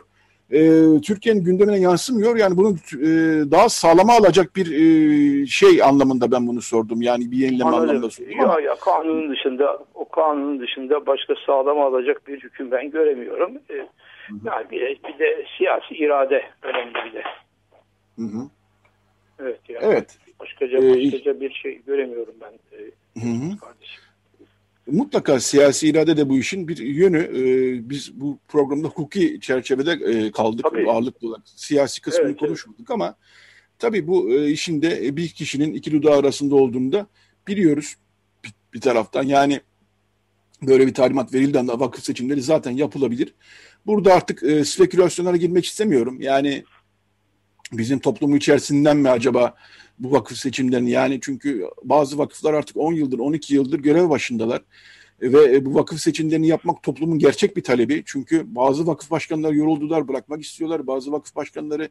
E, Türkiye'nin gündemine yansımıyor. Yani bunu e, daha sağlama alacak bir e, şey anlamında ben bunu sordum. Yani bir yenileme Anladım. anlamında sordum. Ya, ya kanunun dışında o kanunun dışında başka sağlama alacak bir hüküm ben göremiyorum. E, yani bir, bir de siyasi irade önemli bir de. Hı hı. Evet yani. Evet. Başkaca, ee, başkaca bir şey göremiyorum ben. E, hı hı. Kardeşim mutlaka siyasi irade de bu işin bir yönü. E, biz bu programda hukuki çerçevede e, kaldık tabii. ağırlıklı olarak. Siyasi kısmını evet, konuşmadık evet. ama tabii bu e, işin de bir kişinin iki dudağı arasında olduğunu da biliyoruz bir, bir taraftan. Yani böyle bir talimat verildi anda vakıf seçimleri zaten yapılabilir. Burada artık e, spekülasyonlara girmek istemiyorum. Yani bizim toplumu içerisinden mi acaba bu vakıf seçimlerini yani çünkü bazı vakıflar artık 10 yıldır 12 yıldır görev başındalar ve bu vakıf seçimlerini yapmak toplumun gerçek bir talebi. Çünkü bazı vakıf başkanları yoruldular, bırakmak istiyorlar. Bazı vakıf başkanları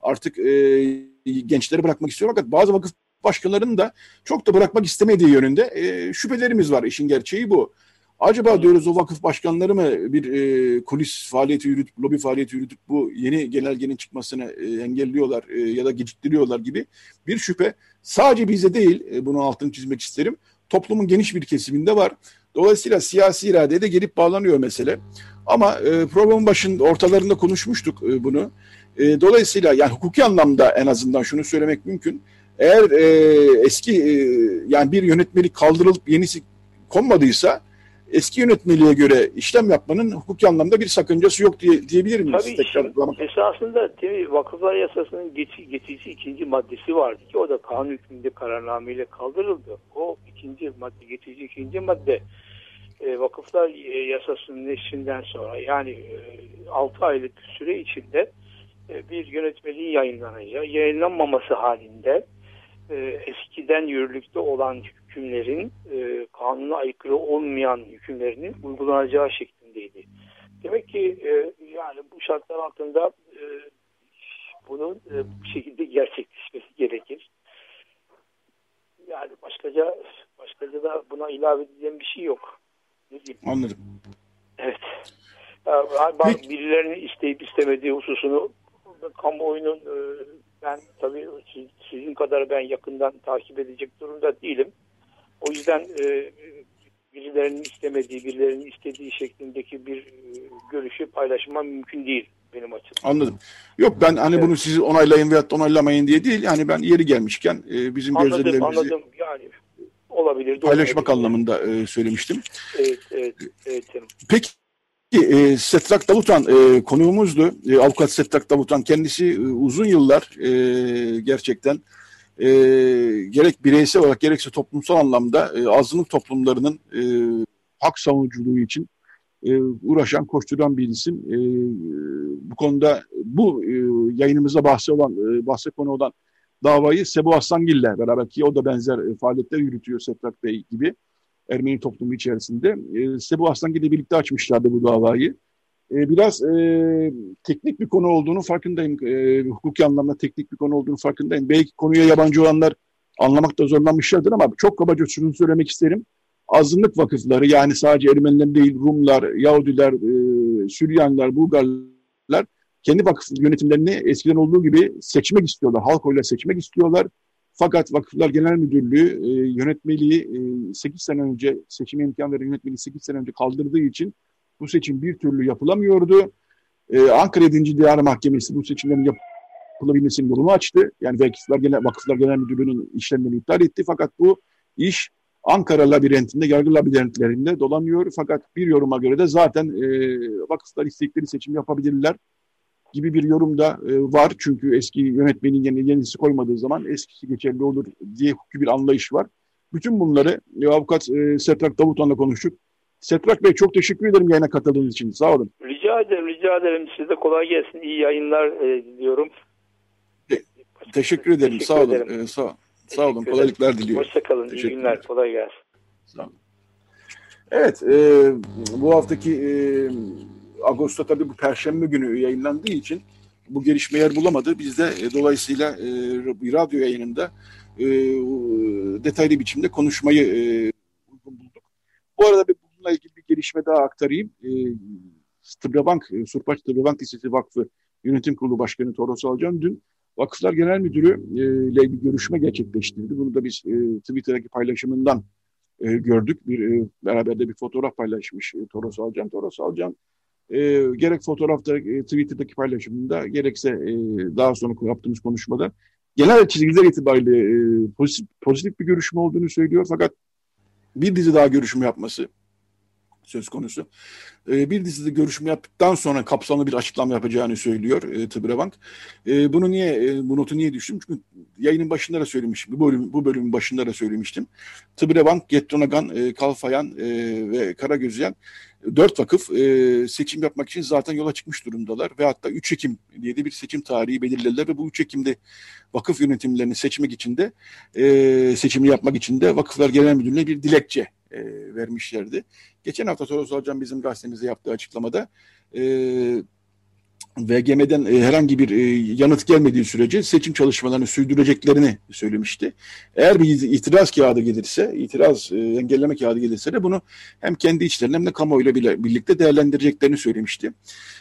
artık e, gençleri bırakmak istiyor. Fakat bazı vakıf başkanlarının da çok da bırakmak istemediği yönünde e, şüphelerimiz var. İşin gerçeği bu. Acaba diyoruz o vakıf başkanları mı bir e, kulis faaliyeti yürütüp, lobi faaliyeti yürütüp bu yeni genelgenin çıkmasını e, engelliyorlar e, ya da geciktiriyorlar gibi bir şüphe. Sadece bize değil, e, bunun altını çizmek isterim, toplumun geniş bir kesiminde var. Dolayısıyla siyasi iradeye de gelip bağlanıyor mesele. Ama e, programın başında ortalarında konuşmuştuk e, bunu. E, dolayısıyla yani hukuki anlamda en azından şunu söylemek mümkün. Eğer e, eski e, yani bir yönetmelik kaldırılıp yenisi konmadıysa eski yönetmeliğe göre işlem yapmanın hukuki anlamda bir sakıncası yok diye diyebilir miyiz? Tabii Tekrar esasında tabii Vakıflar Yasası'nın geçici, geçici ikinci maddesi vardı ki o da kanun hükmünde kararnameyle kaldırıldı. O ikinci madde, geçici ikinci madde e, Vakıflar Yasası'nın neşrinden sonra yani e, 6 aylık süre içinde e, bir yönetmeliğin yayınlanacağı, yayınlanmaması halinde e, eskiden yürürlükte olan hükümlerin e, kanuna aykırı olmayan hükümlerinin uygulanacağı şeklindeydi. Demek ki e, yani bu şartlar altında e, bunun e, bu şekilde gerçekleşmesi gerekir. Yani başkaca başkaca da buna ilave edeceğim bir şey yok. Anladım. Evet. Yani, birilerinin isteyip istemediği hususunu kamuoyunun e, ben tabii sizin kadar ben yakından takip edecek durumda değilim. O yüzden e, birilerinin istemediği, birilerinin istediği şeklindeki bir e, görüşü paylaşmam mümkün değil benim açımdan. Anladım. Yok ben hani evet. bunu sizi onaylayın veya onaylamayın diye değil. Yani ben yeri gelmişken e, bizim anladım, gözlemlerimizi anladım. Yani olabilir. Paylaşmak olabilir. anlamında e, söylemiştim. Evet, evet, evet. Peki e, Setrak Davutan e, konuğumuzdu. E, Avukat Setrak Davutan kendisi e, uzun yıllar e, gerçekten e, gerek bireysel olarak gerekse toplumsal anlamda e, azınlık toplumlarının e, hak savunuculuğu için e, uğraşan, koşturan bir isim. E, bu konuda bu e, yayınımızda bahse olan, e, bahse konu olan davayı Sebu Aslangil ile beraber ki o da benzer e, faaliyetler yürütüyor Setrak Bey gibi Ermeni toplumu içerisinde. E, Sebu Aslangil ile birlikte açmışlardı bu davayı. E, biraz e, teknik bir konu olduğunu farkındayım. E, hukuki anlamda teknik bir konu olduğunu farkındayım. Belki konuya yabancı olanlar anlamakta zorlanmışlardır ama çok kabaca şunu söylemek isterim. Azınlık vakıfları yani sadece Ermeniler değil Rumlar, Yahudiler, e, Süryaniler, Bulgarlar kendi vakıf yönetimlerini eskiden olduğu gibi seçmek istiyorlar. Halk oyla seçmek istiyorlar. Fakat Vakıflar Genel Müdürlüğü e, yönetmeliği e, 8 sene önce seçime imkan veren yönetmeliği 8 sene önce kaldırdığı için bu seçim bir türlü yapılamıyordu. Ee, Ankara 7. Diyar Mahkemesi bu seçimlerin yapılabilmesinin yolunu açtı. Yani Vakıflar Genel, Vakıflar Genel Müdürlüğü'nün işlemlerini iptal etti. Fakat bu iş Ankara labirentinde, yargı labirentlerinde dolanıyor. Fakat bir yoruma göre de zaten e, vakıflar istekleri seçim yapabilirler gibi bir yorum da e, var. Çünkü eski yönetmenin yeni, yenisi koymadığı zaman eskisi geçerli olur diye hukuki bir anlayış var. Bütün bunları e, avukat e, Setrak Davutan'la konuştuk. Setrak Bey çok teşekkür ederim yayına katıldığınız için. Sağ olun. Rica ederim, rica ederim. Size kolay gelsin. İyi yayınlar e, diliyorum. Te teşekkür ederim. Teşekkür sağ ederim. olun. Ee, sağ, sağ olun. Kolaylıklar diliyorum. Hoşçakalın. İyi günler. Kolay gelsin. Sağ olun. Evet, e, bu haftaki e, Ağustos tabii bu Perşembe günü yayınlandığı için bu gelişme yer bulamadı. Biz de e, dolayısıyla e, radyo yayınında e, detaylı biçimde konuşmayı e, uygun bulduk. Bu arada bir bununla ilgili bir gelişme daha aktarayım. E, Tıbrebank, e, Surpaç Tıbrebank Lisesi Vakfı Yönetim Kurulu Başkanı Toros Alcan dün Vakıflar Genel Müdürü e, ile bir görüşme gerçekleştirdi. Bunu da biz e, Twitter'daki paylaşımından e, gördük. Bir e, beraber de bir fotoğraf paylaşmış e, Toros Alcan. Toros Alcan e, gerek fotoğrafta e, Twitter'daki paylaşımında gerekse e, daha sonra yaptığımız konuşmada genel çizgiler itibariyle e, pozitif, pozitif bir görüşme olduğunu söylüyor. Fakat bir dizi daha görüşme yapması söz konusu. E, bir dizide görüşme yaptıktan sonra kapsamlı bir açıklama yapacağını söylüyor e, Tıbrebank. E, bunu niye, e, bu notu niye düştüm? Çünkü yayının başında da söylemiştim. Bu, bölüm, bu bölümün başında da söylemiştim. Tıbrebank, Gettonagan, e, Kalfayan e, ve Karagözyen dört vakıf e, seçim yapmak için zaten yola çıkmış durumdalar. Ve hatta 3 Ekim diye de bir seçim tarihi belirlediler ve bu 3 Ekim'de vakıf yönetimlerini seçmek için de e, seçimi yapmak için de Vakıflar Genel Müdürlüğü'ne bir dilekçe e, vermişlerdi. Geçen hafta Toros Hocam bizim gazetemize yaptığı açıklamada e, VGM'den e, herhangi bir e, yanıt gelmediği sürece seçim çalışmalarını sürdüreceklerini söylemişti. Eğer bir itiraz kağıdı gelirse, itiraz e, engelleme kağıdı gelirse de bunu hem kendi içlerinde hem de kamuoyuyla birlikte değerlendireceklerini söylemişti.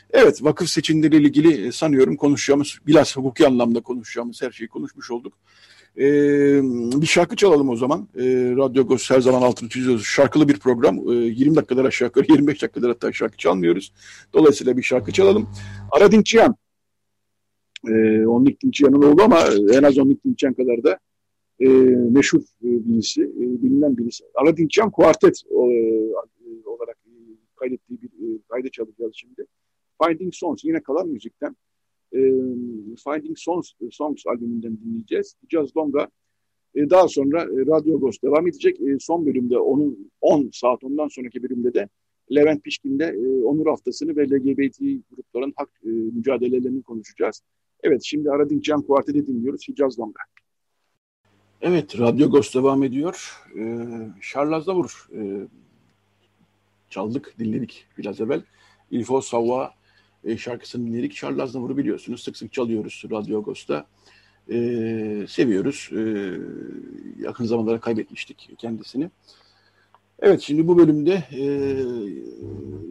Evet, vakıf seçimleriyle ilgili sanıyorum konuşacağımız, biraz hukuki anlamda konuşacağımız her şeyi konuşmuş olduk. Ee, bir şarkı çalalım o zaman. Ee, Radyo Gos her zaman altını çiziyoruz. Şarkılı bir program. Ee, 20 dakikalar aşağı yukarı [laughs] 25 dakikalar hatta şarkı çalmıyoruz. Dolayısıyla bir şarkı çalalım. Aradin Çiyan. E, onun Linçiyan'ın oğlu ama en az onun Linçiyan kadar da e, meşhur e, birisi, e, bilinen birisi. Aladinçyan Kuartet e, olarak e, kaydettiği bir e, kayda çalacağız şimdi. Finding Songs yine kalan müzikten e, Finding Songs, Songs albümünden dinleyeceğiz. Jazz Longa e, daha sonra e, Radyo Ghost devam edecek. E, son bölümde onun 10 saat ondan sonraki bölümde de Levent Pişkin'de e, Onur Haftası'nı ve LGBT grupların hak e, mücadelelerini konuşacağız. Evet şimdi Aradin Can Kuartet'i dinliyoruz. Hicaz Longa. Evet, Radyo Ghost devam ediyor. Ee, Charles Davur e, çaldık, dinledik biraz evvel. Il faut savoir e, şarkısını dinledik. Charles Aznavur'u biliyorsunuz. Sık sık çalıyoruz Radyo Agos'ta. E, seviyoruz. E, yakın zamanlarda kaybetmiştik kendisini. Evet şimdi bu bölümde e,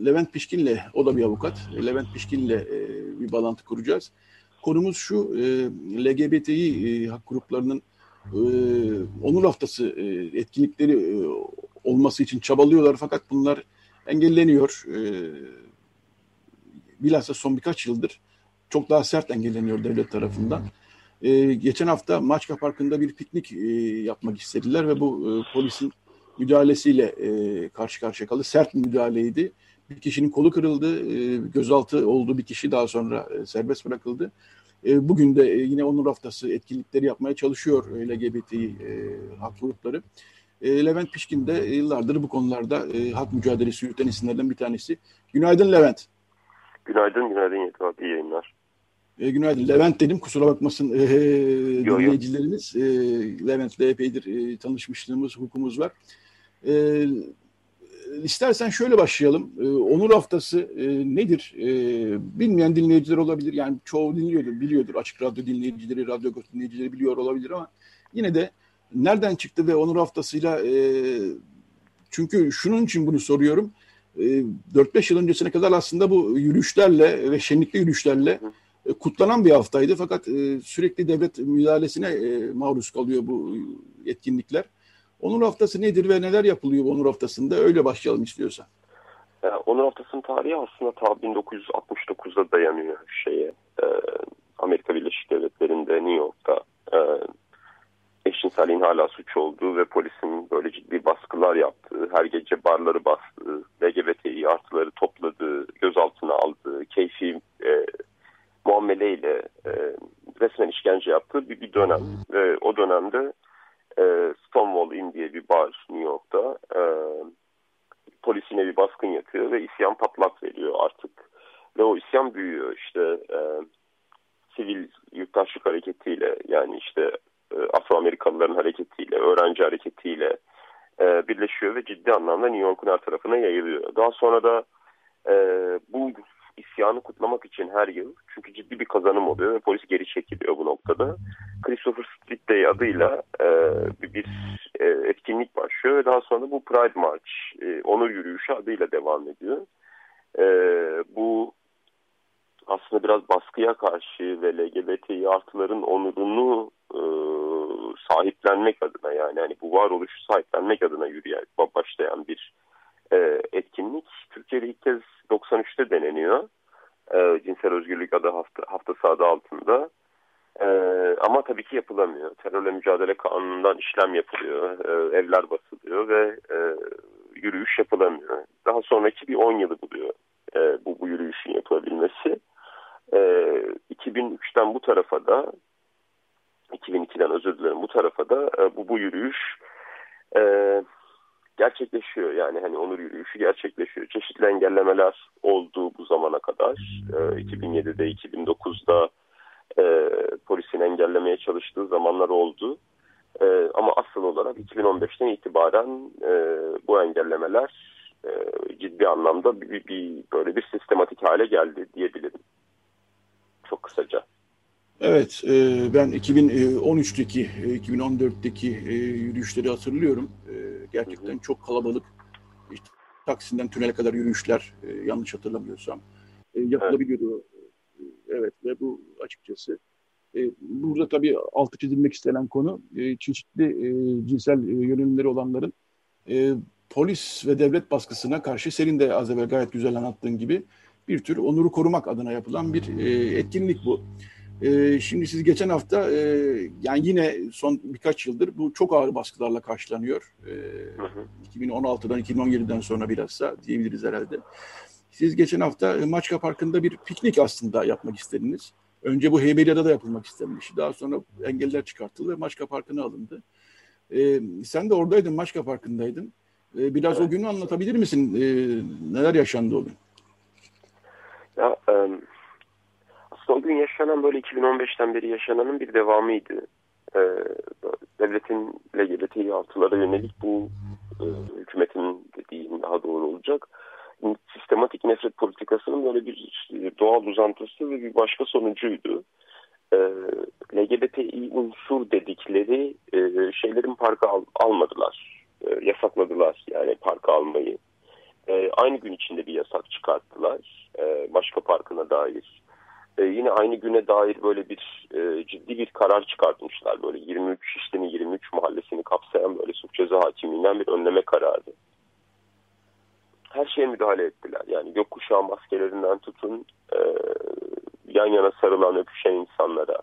Levent Pişkin'le, o da bir avukat, Levent Pişkin'le e, bir bağlantı kuracağız. Konumuz şu, e, LGBTİ e, hak gruplarının e, onur haftası e, etkinlikleri e, olması için çabalıyorlar fakat bunlar engelleniyor. E, bilhassa son birkaç yıldır çok daha sert engelleniyor devlet tarafından. Ee, geçen hafta Maçka Parkı'nda bir piknik e, yapmak istediler ve bu e, polisin müdahalesiyle e, karşı karşıya kaldı. Sert bir müdahaleydi. Bir kişinin kolu kırıldı, e, gözaltı oldu bir kişi daha sonra e, serbest bırakıldı. E, bugün de e, yine Onur Haftası etkinlikleri yapmaya çalışıyor e, LGBT e, hak grupları. E, Levent Pişkin de yıllardır bu konularda e, hak mücadelesi yürüten isimlerden bir tanesi. Günaydın Levent. Günaydın, günaydın Yetim abi. İyi yayınlar. E, günaydın. Levent dedim. Kusura bakmasın e, yo, dinleyicilerimiz. E, Levent'le epeydir e, tanışmışlığımız, hukukumuz var. E, istersen şöyle başlayalım. E, Onur Haftası e, nedir? E, bilmeyen dinleyiciler olabilir. Yani çoğu dinliyordur, biliyordur. Açık Radyo dinleyicileri, Radyo dinleyicileri biliyor olabilir ama yine de nereden çıktı ve Onur Haftası'yla e, çünkü şunun için bunu soruyorum. 4-5 e, yıl öncesine kadar aslında bu yürüyüşlerle ve şenlikli yürüyüşlerle e, kutlanan bir haftaydı. Fakat e, sürekli devlet müdahalesine maruz kalıyor bu etkinlikler. Onur Haftası nedir ve neler yapılıyor bu Onur Haftası'nda? Öyle başlayalım istiyorsan. Onur Haftası'nın tarihi aslında ta 1969'da dayanıyor şeye. Amerika Birleşik Devletleri'nde New York'ta eşcinselliğin hala suç olduğu ve polisin böyle ciddi baskılar yaptığı, her gece barları bastığı, LGBTİ artıları topladığı, gözaltına aldığı, keyfi e, muameleyle e, resmen işkence yaptığı bir, bir dönem. Ve o dönemde e, Stonewall Inn diye bir bar New York'ta e, polisine bir baskın yapıyor ve isyan patlak veriyor artık. Ve o isyan büyüyor işte e, sivil yurttaşlık hareketiyle yani işte Afro-Amerikalıların hareketiyle, öğrenci hareketiyle e, birleşiyor ve ciddi anlamda New York'un her tarafına yayılıyor. Daha sonra da e, bu isyanı kutlamak için her yıl çünkü ciddi bir kazanım oluyor ve polis geri çekiliyor bu noktada. Christopher Street Day adıyla e, bir, bir e, etkinlik başlıyor ve daha sonra bu Pride March, e, onur yürüyüşü adıyla devam ediyor. E, bu aslında biraz baskıya karşı ve LGBT artıların onurunu e, sahiplenmek adına yani hani bu varoluşu sahiplenmek adına yürüyen başlayan bir e, etkinlik. Türkiye'de ilk kez 93'te deneniyor. E, Cinsel Özgürlük adı hafta, haftası adı altında. E, ama tabii ki yapılamıyor. Terörle mücadele kanunundan işlem yapılıyor. E, evler basılıyor ve e, yürüyüş yapılamıyor. Daha sonraki bir 10 yılı buluyor e, bu, bu yürüyüşün yapılabilmesi. E, 2003'ten bu tarafa da 2002'den özür dilerim bu tarafa da e, bu, bu yürüyüş e, gerçekleşiyor. Yani hani onur yürüyüşü gerçekleşiyor. Çeşitli engellemeler oldu bu zamana kadar. E, 2007'de 2009'da e, polisin engellemeye çalıştığı zamanlar oldu. E, ama asıl olarak 2015'ten itibaren e, bu engellemeler e, ciddi anlamda bir, bir böyle bir sistematik hale geldi diyebilirim. Kısaca. Evet, e, ben 2013'teki, 2014'teki e, e, yürüyüşleri hatırlıyorum. Gerçekten çok kalabalık. İşte, Taksim'den tünele kadar yürüyüşler, yanlış hatırlamıyorsam, yapılabiliyordu. Evet ve bu açıkçası burada tabii altı çizilmek istenen konu çeşitli cinsel yönelimleri olanların polis ve devlet baskısına karşı senin de az evvel gayet güzel anlattığın gibi bir tür onuru korumak adına yapılan bir etkinlik bu. E, şimdi siz geçen hafta e, yani yine son birkaç yıldır bu çok ağır baskılarla karşılanıyor. E, hı hı. 2016'dan 2017'den sonra bilhassa diyebiliriz herhalde. Siz geçen hafta e, Maçka Parkı'nda bir piknik aslında yapmak istediniz. Önce bu Heybeliada'da yapılmak istenmiş. Daha sonra engeller çıkartıldı ve Maçka Parkı'na alındı. E, sen de oradaydın, Maçka Parkı'ndaydın. E, biraz evet. o günü anlatabilir misin? E, neler yaşandı o gün? Ya, um aslında o gün yaşanan böyle 2015'ten beri yaşananın bir devamıydı. Ee, devletin LGBTİ artılara yönelik bu e, hükümetin dediğim daha doğru olacak. Sistematik nefret politikasının böyle bir doğal uzantısı ve bir başka sonucuydu. Ee, LGBTİ unsur dedikleri e, şeylerin parka al, almadılar. E, yasakladılar yani parka almayı. E, aynı gün içinde bir yasak çıkarttılar. E, başka parkına dair e, yine aynı güne dair böyle bir e, ciddi bir karar çıkartmışlar. Böyle 23 Şişli'nin 23 mahallesini kapsayan böyle suç ceza hakimliğinden bir önleme kararı. Her şeye müdahale ettiler. Yani gökkuşağı maskelerinden tutun e, yan yana sarılan öpüşen insanlara,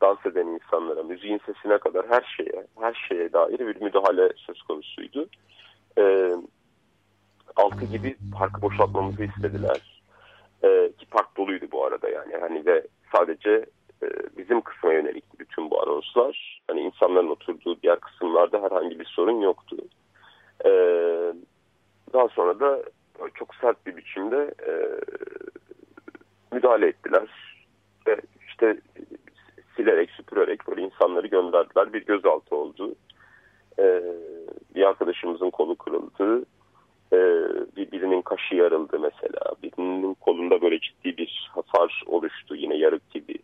dans eden insanlara, müziğin sesine kadar her şeye, her şeye dair bir müdahale söz konusuydu. E, altı gibi parkı boşaltmamızı istediler e, ki park doluydu bu arada yani. Hani ve sadece e, bizim kısma yönelikti bütün bu anonslar. Hani insanların oturduğu diğer kısımlarda herhangi bir sorun yoktu. E, daha sonra da çok sert bir biçimde e, müdahale ettiler. Ve işte silerek süpürerek böyle insanları gönderdiler. Bir gözaltı oldu. E, bir arkadaşımızın kolu kırıldı birinin kaşı yarıldı mesela. Birinin kolunda böyle ciddi bir hasar oluştu yine yarık gibi.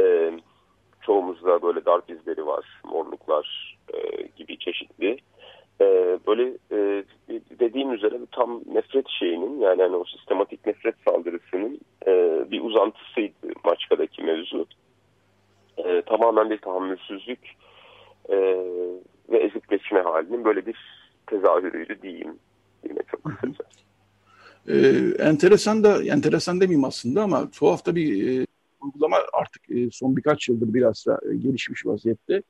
E, çoğumuzda böyle darp izleri var, morluklar e, gibi çeşitli. E, böyle e, dediğim üzere tam nefret şeyinin yani hani o sistematik nefret saldırısının e, bir uzantısıydı Maçka'daki mevzu. E, tamamen bir tahammülsüzlük e, ve ezikleşme halinin böyle bir tezahürüydü diyeyim. Ee, enteresan da, enteresan demeyeyim aslında ama tuhaf da bir e, uygulama artık e, son birkaç yıldır biraz da e, gelişmiş vaziyette.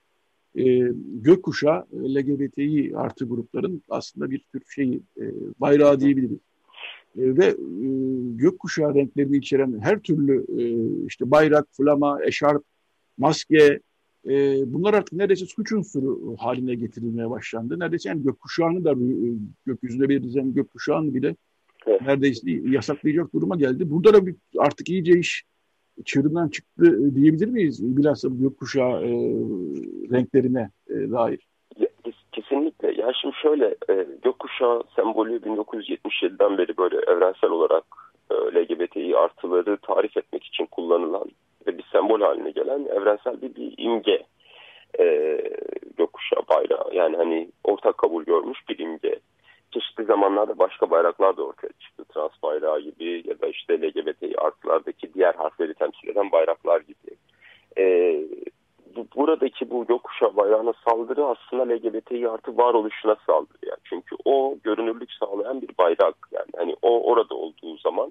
E, gökkuşağı e, LGBTİ artı grupların aslında bir tür şeyi e, bayrağı diyebiliriz. E, ve e, gökkuşağı renklerini içeren her türlü e, işte bayrak, flama, eşarp, maske, e, bunlar artık neredeyse suç unsuru haline getirilmeye başlandı. Neredeyse yani gökkuşağını da e, gökyüzüne belirleyen gökkuşağını bile evet. neredeyse yasaklayacak duruma geldi. Burada da bir, artık iyice iş çığırından çıktı diyebilir miyiz? Bilhassa gökkuşağı e, renklerine e, dair. Kesinlikle. Ya şimdi şöyle e, gökkuşağı sembolü 1977'den beri böyle evrensel olarak e, LGBTİ artıları tarif etmek için kullanılan ve bir sembol haline gelen evrensel bir, bir imge e, gökkuşağı bayrağı. Yani hani ortak kabul görmüş bir imge. Çeşitli zamanlarda başka bayraklar da ortaya çıktı. Trans bayrağı gibi ya da işte LGBT artılardaki diğer harfleri temsil eden bayraklar gibi. E, bu, buradaki bu gökkuşağı bayrağına saldırı aslında LGBTİ artı varoluşuna saldırı. Yani. Çünkü o görünürlük sağlayan bir bayrak. Yani hani o orada olduğu zaman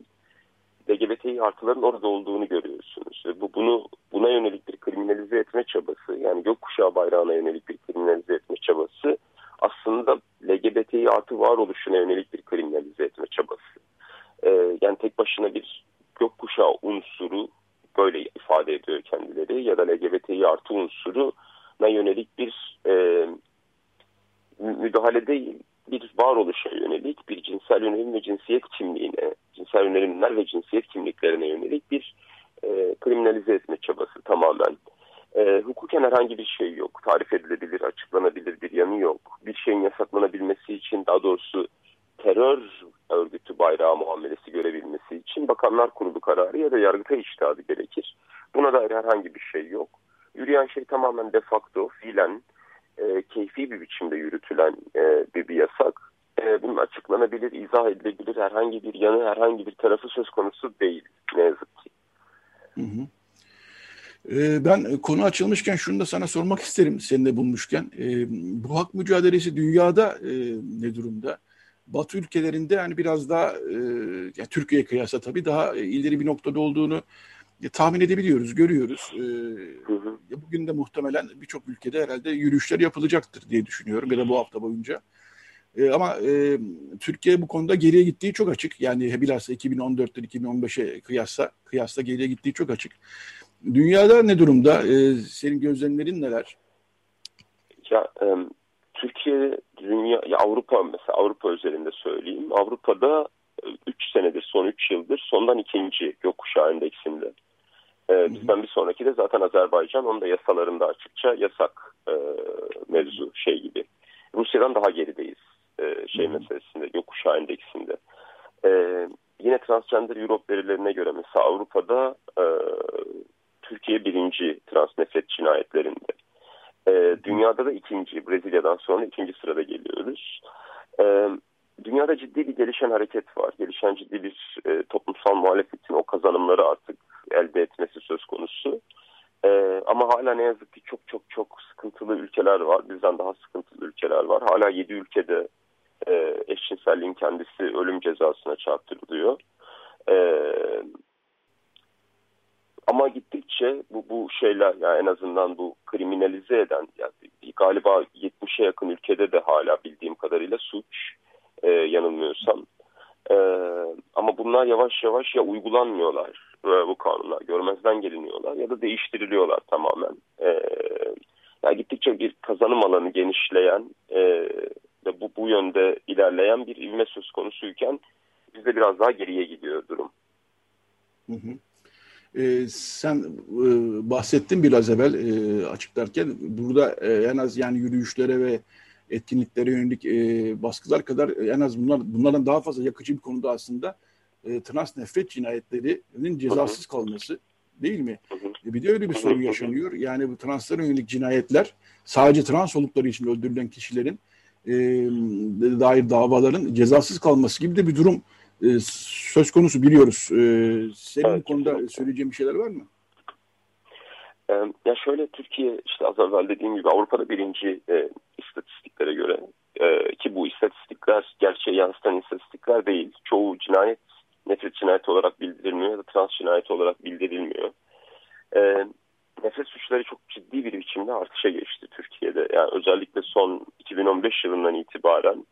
LGBTİ artıların orada olduğunu görüyorsunuz. Ve bu bunu buna yönelik bir kriminalize etme çabası yani gökkuşağı bayrağına yönelik bir kriminalize etme çabası aslında LGBTİ artı varoluşuna yönelik bir kriminalize etme çabası. Ee, yani tek başına bir gökkuşağı unsuru böyle ifade ediyor kendileri ya da LGBTİ artı unsuru yönelik bir e, müdahale değil bir varoluşa yönelik, bir cinsel yönelim ve cinsiyet kimliğine, cinsel yönelimler ve cinsiyet kimliklerine yönelik bir e, kriminalize etme çabası tamamen. E, hukuken herhangi bir şey yok. Tarif edilebilir, açıklanabilir bir yanı yok. Bir şeyin yasaklanabilmesi için daha doğrusu terör örgütü bayrağı muamelesi görebilmesi için Bakanlar Kurulu kararı ya da yargıta iştihadı gerekir. Buna dair herhangi bir şey yok. Yürüyen şey tamamen de facto, fiilen e, keyfi bir biçimde yürütülen e, bir, bir yasak. E, bunun açıklanabilir, izah edilebilir herhangi bir yanı, herhangi bir tarafı söz konusu değil ne yazık ki. Hı hı. E, ben konu açılmışken şunu da sana sormak isterim seni de bulmuşken. E, bu hak mücadelesi dünyada e, ne durumda? Batı ülkelerinde hani biraz daha e, yani Türkiye kıyasla tabii daha ileri bir noktada olduğunu e, tahmin edebiliyoruz, görüyoruz. E, hı. Bugün de muhtemelen birçok ülkede herhalde yürüyüşler yapılacaktır diye düşünüyorum ya da bu hafta boyunca. E, ama e, Türkiye bu konuda geriye gittiği çok açık. Yani bilhassa 2014'ten 2015'e kıyasla kıyasla geriye gittiği çok açık. Dünyada ne durumda? E, senin gözlemlerin neler? Ya e, Türkiye, dünya, ya Avrupa mesela Avrupa özelinde söyleyeyim. Avrupa'da 3 senedir, son 3 yıldır sondan ikinci gökkuşağı endeksinde. Ee, bizden bir sonraki de zaten Azerbaycan. Onun da yasalarında açıkça yasak e, mevzu şey gibi. Rusya'dan daha gerideyiz e, şey hmm. meselesinde, gökkuşağı endeksinde. E, yine Transgender Europe verilerine göre mesela Avrupa'da e, Birinci transnefret cinayetlerinde. E, dünyada da ikinci, Brezilya'dan sonra ikinci sırada geliyoruz. E, dünyada ciddi bir gelişen hareket var. Gelişen ciddi bir e, toplumsal muhalefetin o kazanımları artık elde etmesi söz konusu. E, ama hala ne yazık ki çok çok çok sıkıntılı ülkeler var. Bizden daha sıkıntılı ülkeler var. Hala 7 ülkede e, eşcinselliğin kendisi ölüm cezasına çarptırılıyor. E, ama gittikçe bu, bu şeyler yani en azından bu kriminalize eden yani galiba 70'e yakın ülkede de hala bildiğim kadarıyla suç e, yanılmıyorsam. E, ama bunlar yavaş yavaş ya uygulanmıyorlar e, bu kanunlar görmezden geliniyorlar ya da değiştiriliyorlar tamamen. E, yani gittikçe bir kazanım alanı genişleyen e, ve bu, bu yönde ilerleyen bir ivme söz konusuyken bizde biraz daha geriye gidiyor durum. Hı hı. Ee, sen e, bahsettin biraz evvel e, açıklarken burada e, en az yani yürüyüşlere ve etkinliklere yönelik e, baskılar kadar e, en az bunlar bunlardan daha fazla yakıcı bir konuda aslında e, trans nefret cinayetlerinin cezasız kalması değil mi? E, bir de öyle bir sorun yaşanıyor. Yani bu translara yönelik cinayetler sadece trans oldukları için öldürülen kişilerin e, dair davaların cezasız kalması gibi de bir durum e, söz konusu biliyoruz. E, senin evet, konuda söyleyeceğin bir şeyler var mı? Ya şöyle Türkiye işte az evvel dediğim gibi Avrupa'da birinci e, istatistiklere göre e, ki bu istatistikler gerçeği yansıtan istatistikler değil. Çoğu cinayet nefret cinayeti olarak bildirilmiyor ya da trans cinayeti olarak bildirilmiyor. E, nefret suçları çok ciddi bir biçimde artışa geçti Türkiye'de. Yani özellikle son 2015 yılından itibaren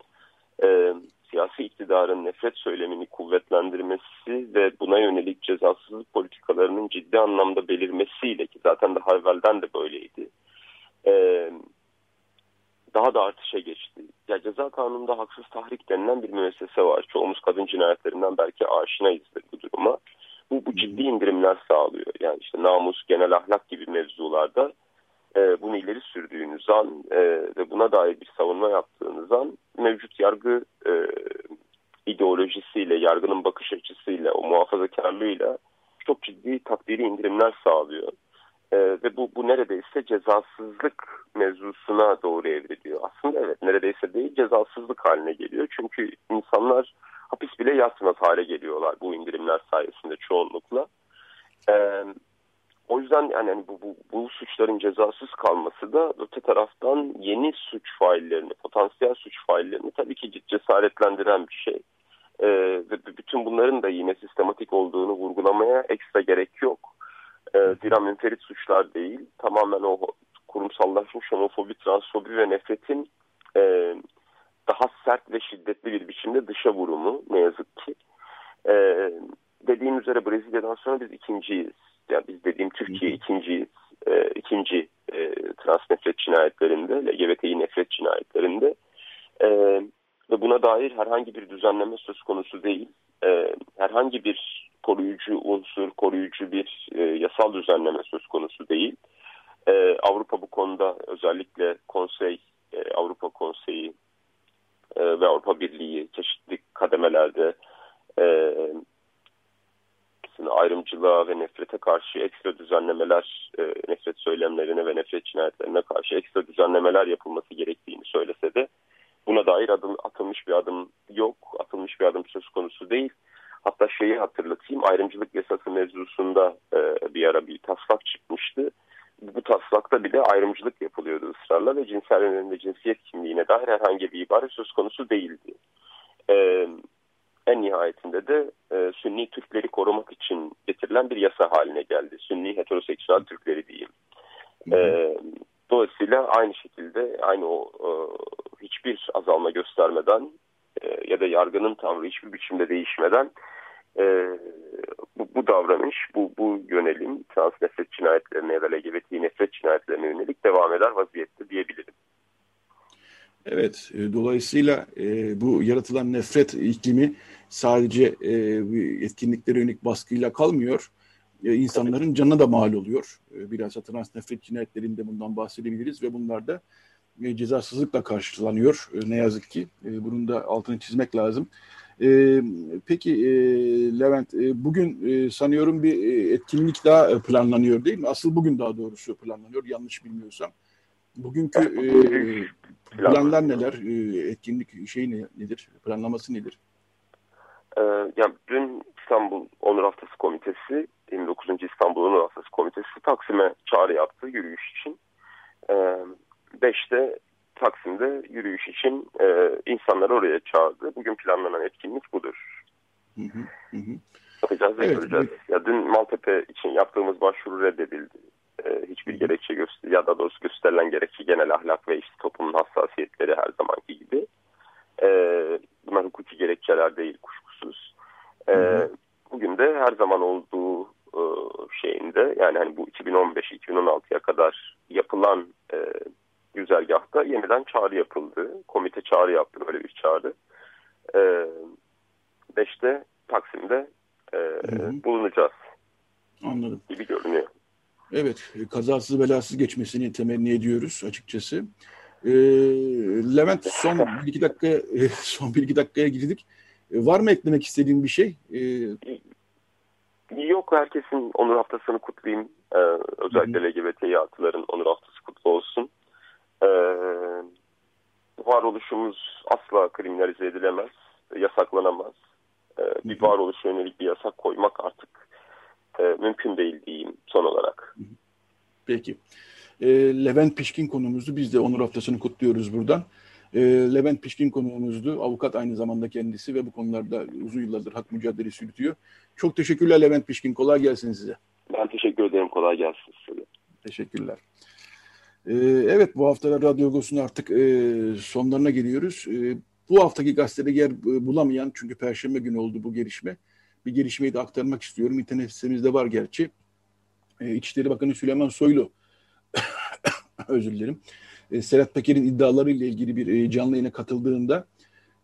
e, siyasi iktidarın nefret söylemini kuvvetlendirmesi ve buna yönelik cezasızlık politikalarının ciddi anlamda belirmesiyle ki zaten daha evvelden de böyleydi. Ee, daha da artışa geçti. Ya ceza kanununda haksız tahrik denilen bir müessese var. Çoğumuz kadın cinayetlerinden belki aşinayızdır bu duruma. Bu, bu ciddi indirimler sağlıyor. Yani işte namus, genel ahlak gibi mevzularda e, bunu ileri sürdüğünüz an e, ve buna dair bir savunma yaptığınız an mevcut yargı e, ideolojisiyle, yargının bakış açısıyla, o muhafazakarlığıyla çok ciddi takdiri indirimler sağlıyor. E, ve bu, bu neredeyse cezasızlık mevzusuna doğru evriliyor. Aslında evet neredeyse değil cezasızlık haline geliyor. Çünkü insanlar hapis bile yatmaz hale geliyorlar bu indirimler sayesinde çoğunlukla. Evet o yüzden yani hani bu, bu, bu suçların cezasız kalması da öte taraftan yeni suç faillerini, potansiyel suç faillerini tabii ki cesaretlendiren bir şey. Ee, ve bütün bunların da yine sistematik olduğunu vurgulamaya ekstra gerek yok. Ee, zira münferit suçlar değil, tamamen o kurumsallaşmış homofobi, transfobi ve nefretin e, daha sert ve şiddetli bir biçimde dışa vurumu ne yazık ki. Ee, dediğim üzere Brezilya'dan sonra biz ikinciyiz yani biz dediğim Türkiye ikinci e, ikinci e, trans nefret cinayetlerinde, LGBTİ nefret cinayetlerinde e, ve buna dair herhangi bir düzenleme söz konusu değil. E, herhangi bir koruyucu unsur, koruyucu bir e, yasal düzenleme söz konusu değil. E, Avrupa bu konuda özellikle konsey, e, Avrupa Konseyi e, ve Avrupa Birliği çeşitli kademelerde e, ayrımcılığa ve nefrete karşı ekstra düzenlemeler, e, nefret söylemlerine ve nefret cinayetlerine karşı ekstra düzenlemeler yapılması gerektiğini söylese de buna dair adım, atılmış bir adım yok, atılmış bir adım söz konusu değil. Hatta şeyi hatırlatayım, ayrımcılık yasası mevzusunda e, bir ara bir taslak çıkmıştı. Bu taslakta bile ayrımcılık yapılıyordu ısrarla ve cinsel yönelimde cinsiyet kimliğine dair herhangi bir ibare söz konusu değildi. E, en nihayetinde de e, Sünni Türkleri korumak için getirilen bir yasa haline geldi. Sünni heteroseksüel Türkleri diyeyim. E, dolayısıyla aynı şekilde aynı o e, hiçbir azalma göstermeden e, ya da yargının tavrı hiçbir biçimde değişmeden e, bu, bu davranış, bu, bu yönelim trans nefret cinayetlerine ya da LGBT nefret cinayetlerine yönelik devam eder vaziyette diyebilirim. Evet, e, dolayısıyla e, bu yaratılan nefret iklimi sadece e, etkinliklere yönelik baskıyla kalmıyor. E, insanların canına da mal oluyor. E, biraz trans nefret cinayetlerinde bundan bahsedebiliriz ve bunlar da e, cezasızlıkla karşılanıyor. E, ne yazık ki. E, bunun da altını çizmek lazım. E, peki e, Levent, e, bugün e, sanıyorum bir e, etkinlik daha planlanıyor değil mi? Asıl bugün daha doğrusu planlanıyor, yanlış bilmiyorsam. Bugünkü e, planlar neler? E, etkinlik şey ne, nedir? Planlaması nedir? Ee, yani dün İstanbul Onur Haftası Komitesi, 29. İstanbul Onur Haftası Komitesi Taksim'e çağrı yaptı yürüyüş için. Ee, beşte Taksim'de yürüyüş için e, insanları oraya çağırdı. Bugün planlanan etkinlik budur. Hı hı, hı. Bakacağız ve evet, göreceğiz. Evet. Ya dün Maltepe için yaptığımız başvuru reddedildi. Ee, hiçbir gerekçe göster ya da doğrusu gösterilen gerekçe genel ahlak ve işte toplumun hassasiyetleri her zamanki gibi. Ee, bunlar hukuki gerekçeler değil kuşkusuz. Ee, bugün de her zaman olduğu e, şeyinde yani hani bu 2015-2016'ya kadar yapılan e, güzergahta yeniden çağrı yapıldı. Komite çağrı yaptı böyle bir çağrı. E, beşte Taksim'de e, hı hı. bulunacağız. Anladım. Gibi görünüyor. Evet, kazasız belasız geçmesini temenni ediyoruz açıkçası. E, Levent son bir iki dakika e, [laughs] son bir iki dakikaya girdik. E, var mı eklemek istediğin bir şey? E, Yok herkesin onur haftasını kutlayayım. Ee, özellikle LGBTİ artıların onur haftası kutlu olsun. Ee, varoluşumuz asla kriminalize edilemez, yasaklanamaz. Ee, bir varoluşa yönelik bir yasak koymak artık e, mümkün değil diyeyim son olarak. Peki. E, Levent Pişkin konumuzdu. Biz de onur haftasını kutluyoruz buradan. E, Levent Pişkin konuğumuzdu. Avukat aynı zamanda kendisi ve bu konularda uzun yıllardır hak mücadelesi yürütüyor. Çok teşekkürler Levent Pişkin. Kolay gelsin size. Ben teşekkür ederim. Kolay gelsin size. Teşekkürler. Ee, evet bu hafta Radyo Agos'un artık e, sonlarına geliyoruz. E, bu haftaki gazetede yer e, bulamayan çünkü Perşembe günü oldu bu gelişme. Bir gelişmeyi de aktarmak istiyorum. İnternet sitemizde var gerçi. E, İçişleri Bakanı Süleyman Soylu [coughs] özür dilerim. E, Serhat Peker'in iddialarıyla ilgili bir e, canlı yayına katıldığında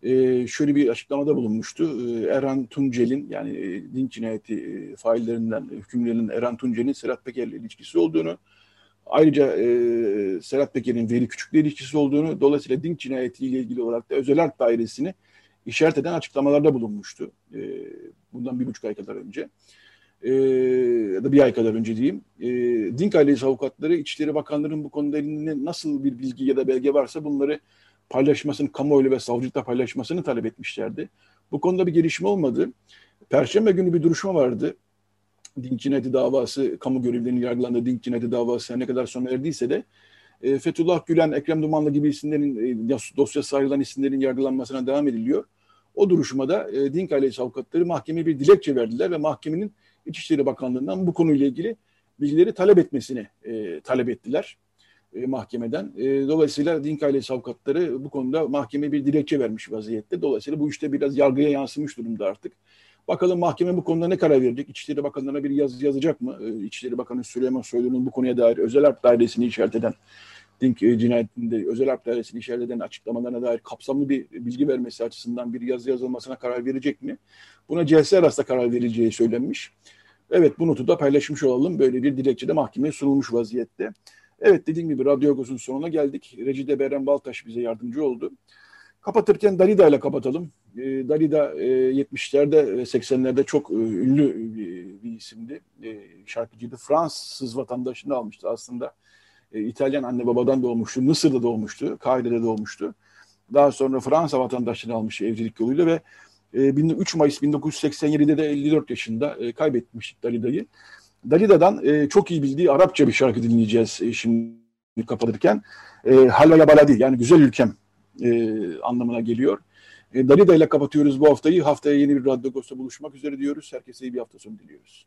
e, şöyle bir açıklamada bulunmuştu. E, Erhan Tuncel'in yani e, din cinayeti e, faillerinden, hükümlerinin Erhan Tuncel'in Serhat Peker'le ilişkisi olduğunu, ayrıca e, Serhat Peker'in Veli Küçük'le ilişkisi olduğunu, dolayısıyla din cinayetiyle ilgili olarak da özel harp dairesini işaret eden açıklamalarda bulunmuştu. E, bundan bir buçuk ay kadar önce e, ya da bir ay kadar önce diyeyim, e, Dink ailesi avukatları İçişleri Bakanlığı'nın bu konuda elinde nasıl bir bilgi ya da belge varsa bunları paylaşmasını, kamuoyu ve savcılıkta paylaşmasını talep etmişlerdi. Bu konuda bir gelişme olmadı. Perşembe günü bir duruşma vardı. Dink cinayeti davası, kamu görevlilerinin yargılandığı Dink cinayeti davası ne kadar sona erdiyse de e, Fethullah Gülen, Ekrem Dumanlı gibi isimlerin, e, dosyası ayrılan isimlerin yargılanmasına devam ediliyor. O duruşmada e, Dink ailesi avukatları mahkemeye bir dilekçe verdiler ve mahkemenin İçişleri Bakanlığı'ndan bu konuyla ilgili bilgileri talep etmesini e, talep ettiler e, mahkemeden. E, dolayısıyla din ailesi avukatları bu konuda mahkemeye bir dilekçe vermiş vaziyette. Dolayısıyla bu işte biraz yargıya yansımış durumda artık. Bakalım mahkeme bu konuda ne karar verecek? İçişleri Bakanlığı'na bir yazı yazacak mı? E, İçişleri Bakanı Süleyman Soylu'nun bu konuya dair özel harp dairesini işaret eden Dink e, cinayetinde özel harp dairesini işaret eden açıklamalarına dair kapsamlı bir bilgi vermesi açısından bir yazı yazılmasına karar verecek mi? Buna CSR arasında karar verileceği söylenmiş. Evet bu notu da paylaşmış olalım. Böyle bir dilekçe de mahkemeye sunulmuş vaziyette. Evet dediğim gibi Radyo Agos'un sonuna geldik. Recide Beren Baltaş bize yardımcı oldu. Kapatırken Dalida ile kapatalım. E, Dalida e, 70'lerde ve 80'lerde çok e, ünlü bir, bir isimdi. E, şarkıcıydı. Fransız vatandaşını almıştı aslında. E, İtalyan anne babadan doğmuştu. Mısır'da doğmuştu. Kahire'de doğmuştu. Daha sonra Fransa vatandaşlığını almış evlilik yoluyla ve 3 e, Mayıs 1987'de de 54 yaşında e, kaybetmiştik Dalida'yı. Dalida'dan çok iyi bildiği Arapça bir şarkı dinleyeceğiz şimdi kapatırken. E, Halala Baladi yani güzel ülkem anlamına geliyor. E, Dalida ile kapatıyoruz bu haftayı. Haftaya yeni bir Radyo Agos'ta buluşmak üzere diyoruz. Herkese iyi bir hafta sonu diliyoruz.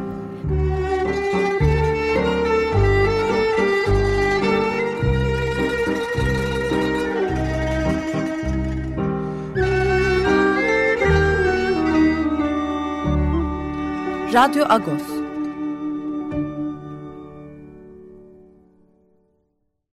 Radyo Agos